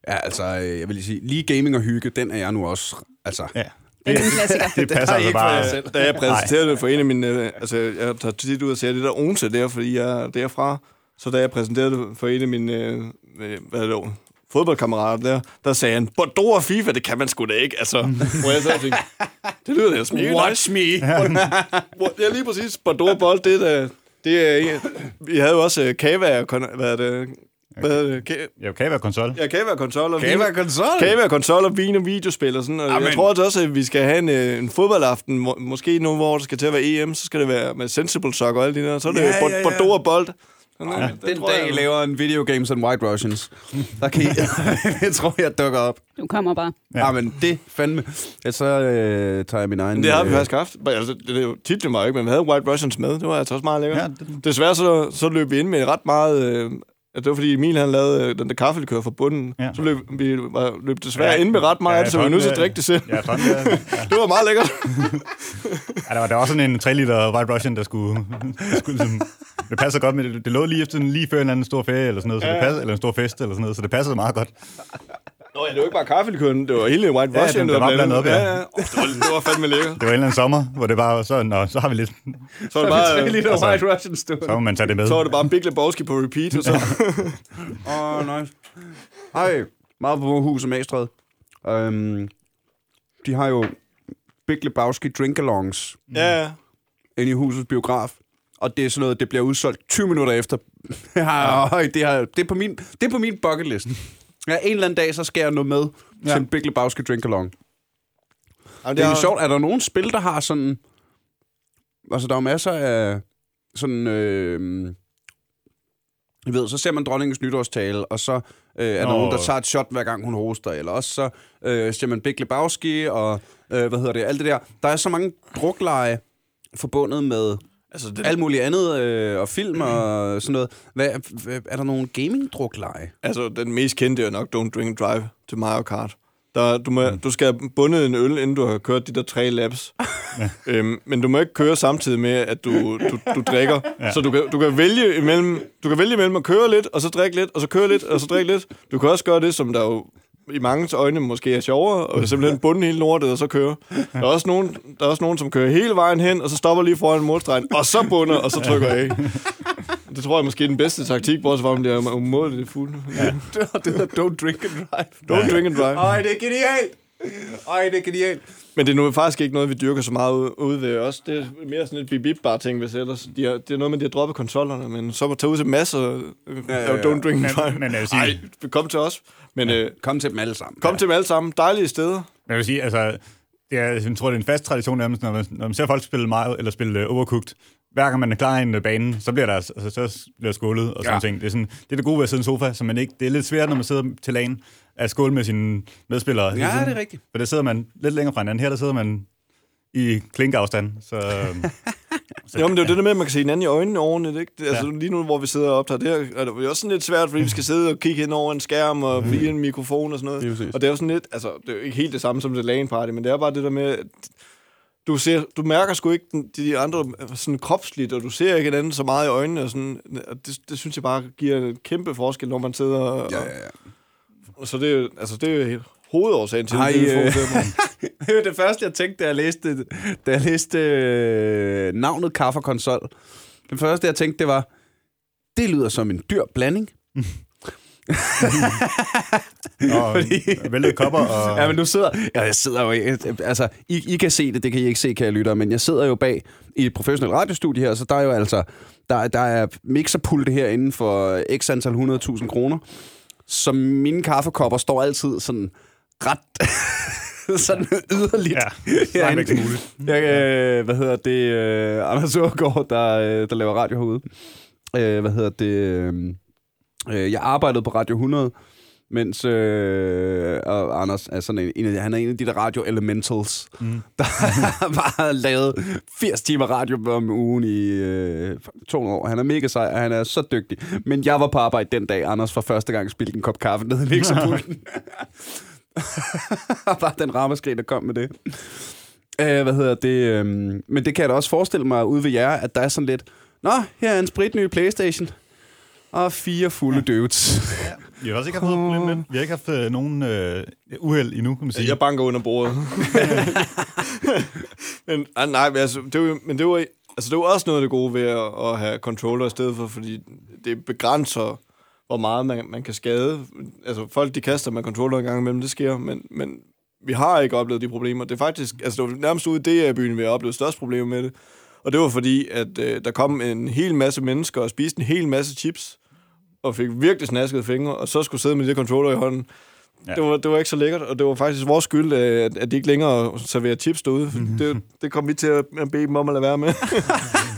Speaker 2: Ja, altså, øh, jeg vil lige sige, lige gaming og hygge, den er jeg nu også, altså...
Speaker 3: Ja.
Speaker 5: Det er en klassiker.
Speaker 3: Det passer
Speaker 2: er
Speaker 3: altså bare...
Speaker 4: Da jeg præsenterede det for en af mine... øh, Altså, jeg tager tit ud og ser det der Onse der, fordi jeg er derfra. Så da jeg præsenterede det for en af mine... øh, Hvad er det? Fodboldkammerater der, der sagde han, Bordeaux og FIFA, det kan man sgu da ikke. Altså, hvor jeg så tænkte, det lyder da smil. Watch me. Ja, lige præcis. Bordeaux bold, det er da- det er... Vi havde jo også øh, Kava, og kon- hvad er det? Hvad er det? Ka-
Speaker 3: Ja, være konsol.
Speaker 4: Ja, Kava konsol og
Speaker 2: være konsol?
Speaker 4: Kava, konsol og vin og videospil og sådan. Og
Speaker 2: Amen.
Speaker 4: jeg tror også, at vi skal have en, øh, en fodboldaften, må, måske nu, hvor det skal til at være EM, så skal det være med Sensible Sock og alt det der. Så er det
Speaker 2: Ja,
Speaker 4: ja,
Speaker 2: ja, ja.
Speaker 4: Bordeaux og bold. Sådan,
Speaker 2: Ja, den
Speaker 4: tror
Speaker 2: dag, I
Speaker 4: jeg-
Speaker 2: laver en video games and White Russians, der kan I, jeg tror, jeg dukker op.
Speaker 5: Du kommer bare.
Speaker 2: Ja, ja men det fandme. Ja, så øh, tager jeg min egen...
Speaker 4: Det har vi
Speaker 2: øh,
Speaker 4: faktisk haft. Altså, det, det jo titlen var jo ikke, men vi havde White Russians med. Det var altså også meget lækkert.
Speaker 3: Ja,
Speaker 4: Ja,
Speaker 3: det-
Speaker 4: Desværre så, så løb vi ind med ret meget... Øh, at det var fordi Emil han lavede øh, den der kaffelkør fra bunden.
Speaker 3: Ja.
Speaker 4: Ja. Så løb vi var, løb desværre
Speaker 3: Ja,
Speaker 4: ja, ind med ret meget
Speaker 3: ja,
Speaker 4: af det, så vi var nødt til at
Speaker 3: ja.
Speaker 4: drikke det selv.
Speaker 3: Ja, sådan, ja.
Speaker 4: Det var meget lækkert.
Speaker 3: Ja, der var, der var sådan en 3 liter White Russian, der skulle... Der skulle ligesom, det passer godt med det. Det lå lige efter lige før en anden stor ferie, eller sådan noget, så det
Speaker 4: Ja.
Speaker 3: passer, eller en stor fest, eller sådan noget, så det passede meget godt.
Speaker 4: Nå ja, det var ikke bare kaffelkøren, det var hele White
Speaker 3: Ja,
Speaker 4: Russian,
Speaker 3: den- den var blandet op, ja.
Speaker 4: ja. ja. Oh, det, var, det var fandme lækkert.
Speaker 3: Det var en eller anden sommer, hvor det bare var så, nå, så har vi lidt,
Speaker 4: Så var det bare,
Speaker 2: Tre liter
Speaker 3: Altså,
Speaker 2: White Russians stående.
Speaker 3: så må man tage det med.
Speaker 4: så var det bare Big Lebowski på repeat, og så...
Speaker 2: Åh, oh, nice. Ej, meget på hus og Magstred. Um, de har jo Big Lebowski Drinkalongs
Speaker 4: ja, ja.
Speaker 2: inde i husets biograf. Og det er sådan noget, det bliver udsolgt 20 minutter efter. ja, øj, det, har, det, er på min, det er på min bucket list. Ja, en eller anden dag, så skal jeg nå med ja. Til en Big Lebowski Drinkalong.
Speaker 4: Jamen,
Speaker 2: Det er jo sjovt, er der nogen spil, der har sådan altså, der er jo masser af sådan... Øh, I ved, så ser man dronningens nytårstale, og så øh, er der nogen, der tager et shot, hver gang hun hoster, eller også så øh, ser man Big Lebowski, og øh, hvad hedder det, alt det der. Der er så mange drukleje forbundet med
Speaker 4: Altså, den,
Speaker 2: alt muligt andet, øh, og film og sådan noget. Hvad, hvad, er der nogle gaming-drukleje?
Speaker 4: altså, den mest kendte er nok Don't Drink and Drive til Mario Kart. Der, du, må, du skal have bundet en øl, inden du har kørt de der tre laps. øhm, men du må ikke køre samtidig med, at du, du, du drikker. Ja. Så du kan, du, kan vælge imellem, du kan vælge imellem at køre lidt, og så drikke lidt, og så køre lidt, og så drikke lidt. Du kan også gøre det, som der jo i mange øjne måske er sjovere, og simpelthen bunde hele lortet, og så køre. Der er, også nogen, der er også nogen, som kører hele vejen hen, og så stopper lige foran målstregen, og så bunder, og så trykker af. Det tror jeg måske er den bedste taktik, bortset fra, om det er umådeligt fuld. Ja.
Speaker 2: det hedder Don't Drink and Drive.
Speaker 4: Don't drink and drive.
Speaker 2: Ej, det er genialt! Ej, det er genialt.
Speaker 4: Men det er nu faktisk ikke noget, vi dyrker så meget ud- ude ved os. Det er mere sådan et bip bare ting, hvis ellers. De har, det er noget med, at de har droppet konsollerne, men så må tage ud til masser
Speaker 2: Ja,
Speaker 4: ja,
Speaker 2: ja, ja.
Speaker 4: Don't drink and drive.
Speaker 3: Men, men jeg sige,
Speaker 4: Ej, kom til os. Men øh,
Speaker 2: Kom til dem alle sammen.
Speaker 4: kom til dem alle sammen. Dejlige steder.
Speaker 3: Men jeg vil sige, altså, det er, jeg tror, det er en fast tradition, når man, når man ser folk spille Mario, eller spille uh, Overcooked, hver gang man er klar i en uh, bane, så bliver der, altså, så bliver skålet og sådan
Speaker 2: Ja.
Speaker 3: ja. ting. Det er, sådan, det er det gode ved at sidde i en sofa, så man ikke, det er lidt svært, når man sidder til lagen, at skåle med sine medspillere.
Speaker 2: Ja,
Speaker 3: tiden.
Speaker 2: det er rigtigt.
Speaker 3: For der sidder man lidt længere fra hinanden. Her der sidder man i klinkafstand. Så, så
Speaker 4: Jo, men det er jo det der med, at man kan se hinanden i øjnene ordentligt, ikke? Det, altså,
Speaker 3: Ja.
Speaker 4: lige nu, hvor vi sidder og optager, det er, er det jo også sådan lidt svært, fordi vi skal sidde og kigge ind over en skærm og via en mikrofon og sådan noget.
Speaker 2: Præcis.
Speaker 4: Og det er jo sådan lidt, altså, det er jo ikke helt det samme som det LAN party, men det er bare det der med, at du, ser, du mærker sgu ikke den, de andre sådan kropsligt, og du ser ikke hinanden så meget i øjnene, og sådan, og det, det synes jeg bare giver en kæmpe forskel, når man sidder og...
Speaker 2: Ja, ja, ja.
Speaker 4: Og, så det, er altså, det er jo hovedårsagen til,
Speaker 2: Ej,
Speaker 4: det, det,
Speaker 2: øh,
Speaker 4: det,
Speaker 2: var det første, jeg tænkte, da jeg læste, da jeg læste øh, navnet Kaffekonsol. Det første, jeg tænkte, det var, det lyder som en dyr blanding.
Speaker 3: og væltede kopper. Og,
Speaker 2: Ja, men du sidder... Ja, jeg sidder jo... Altså, I, I kan se det, det kan I ikke se, kære lytter, men jeg sidder jo bag i et professionelt radiostudie her, så der er jo altså... Der, der er mixerpulte herinde for x antal 100.000 kroner. Så mine kaffekopper står altid sådan ret... sådan yderligt.
Speaker 3: Ja, langt væk som muligt.
Speaker 2: Jeg, øh, hvad hedder det? Øh, Anders Ågaard, der, øh, der laver radio herude. Øh, hvad hedder det? Øh, øh, jeg arbejdede på Radio 100, mens øh, og Anders er sådan en, en af, han er en af de der radio elementals, mm. der bare lavet 80 timer radio om ugen i øh, to år. Han er mega sej, og han er så dygtig. Men jeg var på arbejde den dag, Anders for første gang spildte en kop kaffe ned i mixerpulten. bare den ramaskrig, der kom med det. Øh, hvad hedder det? øhm, men det kan jeg da også forestille mig ude ved jer, at der er sådan lidt, Nå, her er en spritny Playstation. Og fire fulde ja. dudes.
Speaker 3: Vi har også ikke haft noget problem med. Vi har ikke haft øh, nogen øh, uheld endnu, kan man sige.
Speaker 4: Jeg banker under bordet. men, ah, nej, men, altså, det jo, men det jo, altså, det jo også noget af det gode ved at, at have controller i stedet for, fordi det begrænser, hvor meget man, man kan skade. Altså, folk de kaster med controller en gang imellem, det sker, men, men vi har ikke oplevet de problemer. Det er faktisk, altså det var nærmest ude i DR-byen, vi har oplevet størst problemer med det. Og det var fordi, at øh, der kom en hel masse mennesker og spiste en hel masse chips, og fik virkelig snaskede fingre, og så skulle sidde med de controller i hånden. Ja. Det, var, det var ikke så lækkert, og det var faktisk vores skyld, øh, at, at de ikke længere serverer chips derude. Mm-hmm. Det, det kom vi til at at bede dem om at lade være med.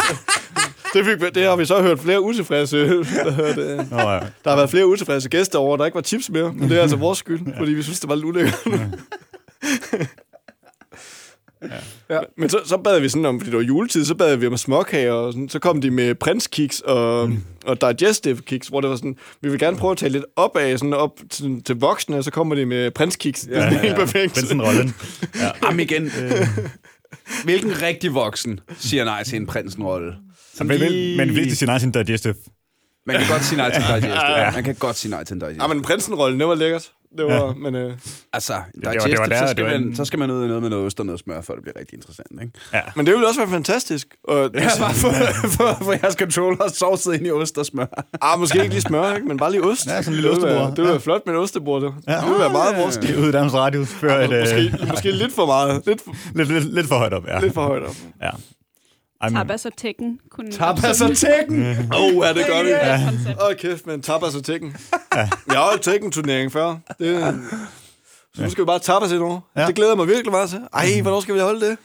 Speaker 4: det, fik, det har vi så hørt flere utilfredse. Det?
Speaker 3: Nå, ja.
Speaker 4: Der har været flere utilfredse gæster over, der ikke var chips mere. Men det er altså vores skyld, ja. fordi vi synes, det var lidt ulækkert. Ja. ja. Men så, så bad vi sådan om, fordi det var juletid, så bad vi om småkager, og sådan. så kom de med prinskiks og, mm. og digestive kiks, hvor det var sådan, vi vil gerne prøve at tage lidt op af, sådan op til, til voksne, og så kommer de med prinskiks. Det er sådan helt perfekt.
Speaker 3: Prinsenrollen.
Speaker 2: Jamen igen. Øh. Hvilken rigtig voksen siger nej til en prinsenrolle? Som
Speaker 3: Men, men,
Speaker 2: lige-
Speaker 3: men hvis de siger nej til en digestive,
Speaker 2: Man kan godt sige nej til en digestive. Man kan godt sige nej til en digestive.
Speaker 4: Ja, men prinsenrollen, det var lækkert. Det var, ja. men øh,
Speaker 2: Altså,
Speaker 3: det var-
Speaker 2: digestive,
Speaker 3: det var der,
Speaker 2: så,
Speaker 3: det
Speaker 2: skal
Speaker 3: var
Speaker 2: man,
Speaker 3: en-
Speaker 2: så skal man ud i noget med noget ost og noget smør, for det bliver rigtig interessant, ikke?
Speaker 3: ja.
Speaker 4: Men det ville også være fantastisk. Og,
Speaker 2: Ja, bare for, for, for jeres controller sovset ind i ost og smør.
Speaker 4: ah, måske ikke lige smør, ikke? men bare lige ost.
Speaker 3: Ja, sådan en lille
Speaker 4: det
Speaker 3: ostebord.
Speaker 4: Det ville være flot med et ostebord. Det, ja. det ville være meget vores
Speaker 3: Det er ude i Danmarks Radio. Før et, øh,
Speaker 4: Måske, måske lidt for meget. Lidt for,
Speaker 3: lidt, lidt, lidt for højt op, ja.
Speaker 4: lidt for højt op.
Speaker 3: ja. Men,
Speaker 5: Tapas og Tekken kunne...
Speaker 2: Tapas og Tekken!
Speaker 4: Åh, oh, ja, det gør vi.
Speaker 5: Ja.
Speaker 4: Åh, oh, kæft, men tapas og Tekken. Ja. Jeg har holdt Tekken-turnering før. Det, så nu skal vi bare tapas et år.
Speaker 3: Ja.
Speaker 4: Ja. Det glæder jeg mig virkelig meget til. Ej, hvornår skal vi holde det?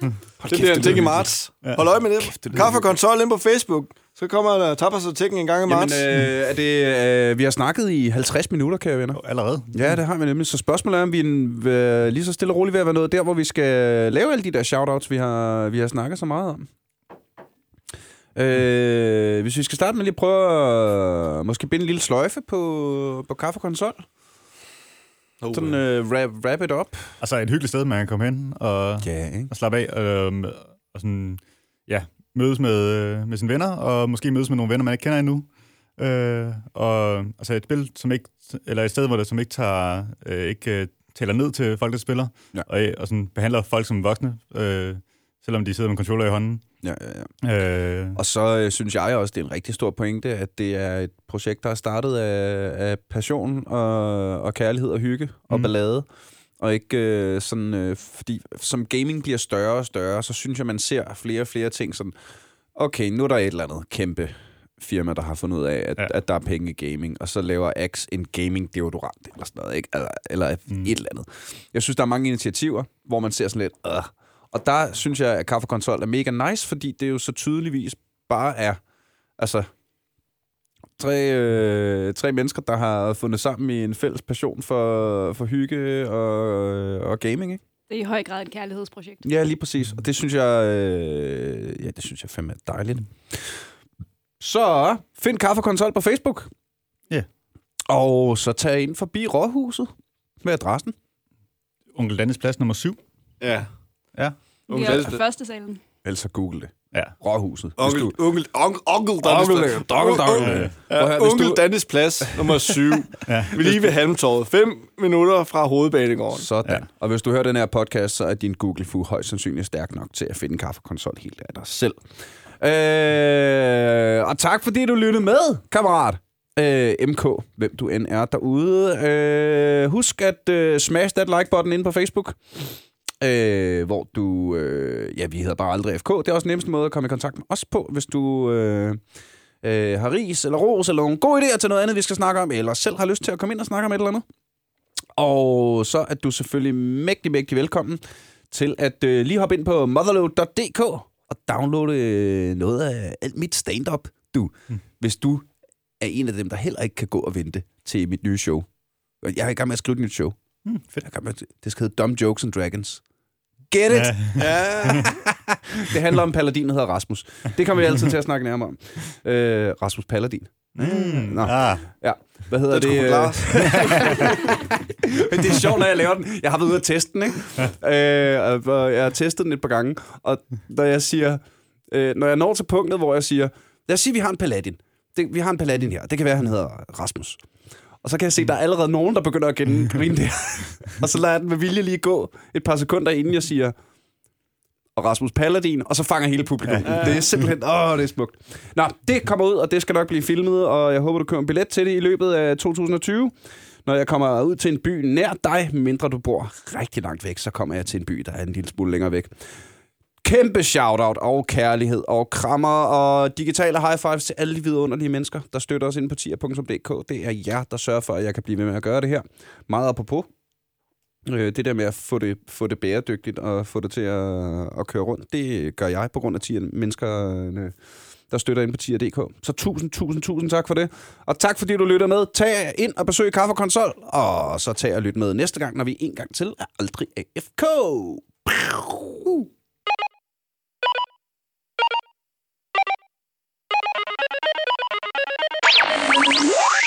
Speaker 4: Det bliver en ting i marts. Hold øje med det. Kaffe og konsol ind på Facebook. Så kommer der tapas og tækken en gang i
Speaker 2: Jamen,
Speaker 4: marts.
Speaker 2: øh, er det, øh, vi har snakket i 50 minutter, kære venner.
Speaker 3: Allerede.
Speaker 2: Ja, det har vi nemlig. Så spørgsmålet er, om vi er lige så stille og roligt ved at være noget der, hvor vi skal lave alle de der shoutouts, vi har, vi har snakket så meget om. Øh, hvis vi skal starte med lige at prøve at måske binde en lille sløjfe på, på kaffekonsol.
Speaker 4: Oh,
Speaker 2: Sådan øh, wrap, wrap it up.
Speaker 3: Altså et hyggeligt sted, man kan komme hen og,
Speaker 2: Ja, ikke?
Speaker 3: og slappe af. Øh, og sådan, ja, mødes med, øh, med sine venner, og måske mødes med nogle venner, man ikke kender endnu. Øh, og altså et spil, som ikke, eller et sted, hvor det som ikke tager, øh, ikke øh, taler ned til folk, der spiller,
Speaker 2: Ja.
Speaker 3: og, og sådan behandler folk som voksne, øh, selvom de sidder med controller i hånden.
Speaker 2: Ja, ja, ja.
Speaker 3: Øh,
Speaker 2: Og så øh, synes jeg også, det er en rigtig stor pointe, at det er et projekt, der er startet af, af passion og, og kærlighed og hygge og
Speaker 3: Mm.
Speaker 2: ballade. Og ikke øh, sådan, øh, fordi som gaming bliver større og større, så synes jeg, man ser flere og flere ting sådan, okay, nu er der et eller andet kæmpe firma, der har fundet ud af, at, ja. At der er penge i gaming, og så laver Axe en gaming deodorant eller sådan noget, ikke? Eller, eller mm. et eller andet. Jeg synes, der er mange initiativer, hvor man ser sådan lidt, øh. Og der synes jeg, at Kaffe Konsol er mega nice, fordi det jo så tydeligvis bare er, altså, tre, øh, tre mennesker, der har fundet sammen i en fælles passion for, for hygge og, og gaming, ikke?
Speaker 5: Det er i høj grad et kærlighedsprojekt.
Speaker 2: Ja, lige præcis. Og det synes jeg, øh, ja, det synes jeg fandme er dejligt. Så find Kaffe Konsol på Facebook.
Speaker 3: Ja.
Speaker 2: Og så tag ind forbi Rådhuset med adressen.
Speaker 3: Onkel Dannes plads nummer syv.
Speaker 4: Ja.
Speaker 3: Ja.
Speaker 5: Vi
Speaker 4: Onkel
Speaker 5: er
Speaker 4: Dannes-
Speaker 5: på første salen.
Speaker 2: Ellers så google det.
Speaker 3: Ja.
Speaker 2: Rådhuset. Hvis
Speaker 4: Onkel,
Speaker 2: du-
Speaker 4: onkel, onkel, onkel Dannes plads.
Speaker 2: onkel- onkel-
Speaker 4: Ja,
Speaker 2: onkel- du-
Speaker 4: Dannes plads nummer 7.
Speaker 3: Ja.
Speaker 4: Vi lige ved Halmtorvet. 5 minutter fra hovedbanegården.
Speaker 2: Sådan. Ja.
Speaker 3: Ja.
Speaker 2: Og hvis du hører den her podcast, så er din Google Fu højst sandsynligt stærk nok til at finde en kaffekonsol helt af dig selv. Øh, og tak fordi du lyttede med, kammerat. Øh, MK, hvem du end er derude. Øh, husk at øh, smash that like-button ind på Facebook. Øh, hvor du... Øh, ja, vi hedder bare aldrig FK. Det er også den nemmeste måde at komme i kontakt med os på, hvis du... Øh, øh, har ris eller ros eller nogle gode idéer til noget andet, vi skal snakke om, eller selv har lyst til at komme ind og snakke om et eller andet. Og så er du selvfølgelig mægtig, mægtig velkommen til at øh, lige hoppe ind på motherload.dk og downloade øh, noget af alt mit stand-up, du. Mm. Hvis du er en af dem, der heller ikke kan gå og vente til mit nye show. Jeg er i gang med at skrive et nyt show.
Speaker 3: Mm, fedt.
Speaker 2: Jeg er i gang med, det skal hedde Dumb Jokes and Dragons. Get it!
Speaker 3: Ja.
Speaker 4: Ja.
Speaker 2: Det handler om paladin, der hedder Rasmus. Det kommer vi altid til at snakke nærmere om. Øh, Rasmus Paladin.
Speaker 3: Mm.
Speaker 2: Nå.
Speaker 3: Ah,
Speaker 2: Ja, hvad hedder
Speaker 4: Det
Speaker 2: det? Men det er sjovt, når jeg laver den. Jeg har været ude at teste den, ikke? Øh, og jeg har testet den et par gange. Og når jeg siger... Øh, når jeg når til punktet, hvor jeg siger... Lad os sige, at vi har en paladin. Det, vi har en paladin her. Det kan være, han hedder Rasmus. Og så kan jeg se, at der er allerede nogen, der begynder at grine der. og så lader jeg den med vilje lige gå et par sekunder, inden jeg siger og Rasmus Paladin, og så fanger hele publikum. Det er simpelthen, åh, det er smukt. Nå, det kommer ud, og det skal nok blive filmet, og jeg håber, du køber en billet til det i løbet af 2020. Når jeg kommer ud til en by nær dig, mindre du bor rigtig langt væk, så kommer jeg til en by, der er en lille smule længere væk. Kæmpe shoutout og kærlighed og krammer og digitale high fives til alle de vidunderlige mennesker, der støtter os inde på tier.dk. Det er jer, der sørger for, at jeg kan blive ved med at gøre det her. Meget apropos. Øh, det der med at få det, få det bæredygtigt og få det til at, at køre rundt, det gør jeg på grund af 10 mennesker, der støtter ind på tier.dk. Så tusind, tusind, tusind tak for det. Og tak fordi du lytter med. Tag ind og besøg Kaffe og Konsol, og så tag og lyt med næste gang, når vi en gang til er aldrig AFK. Pow!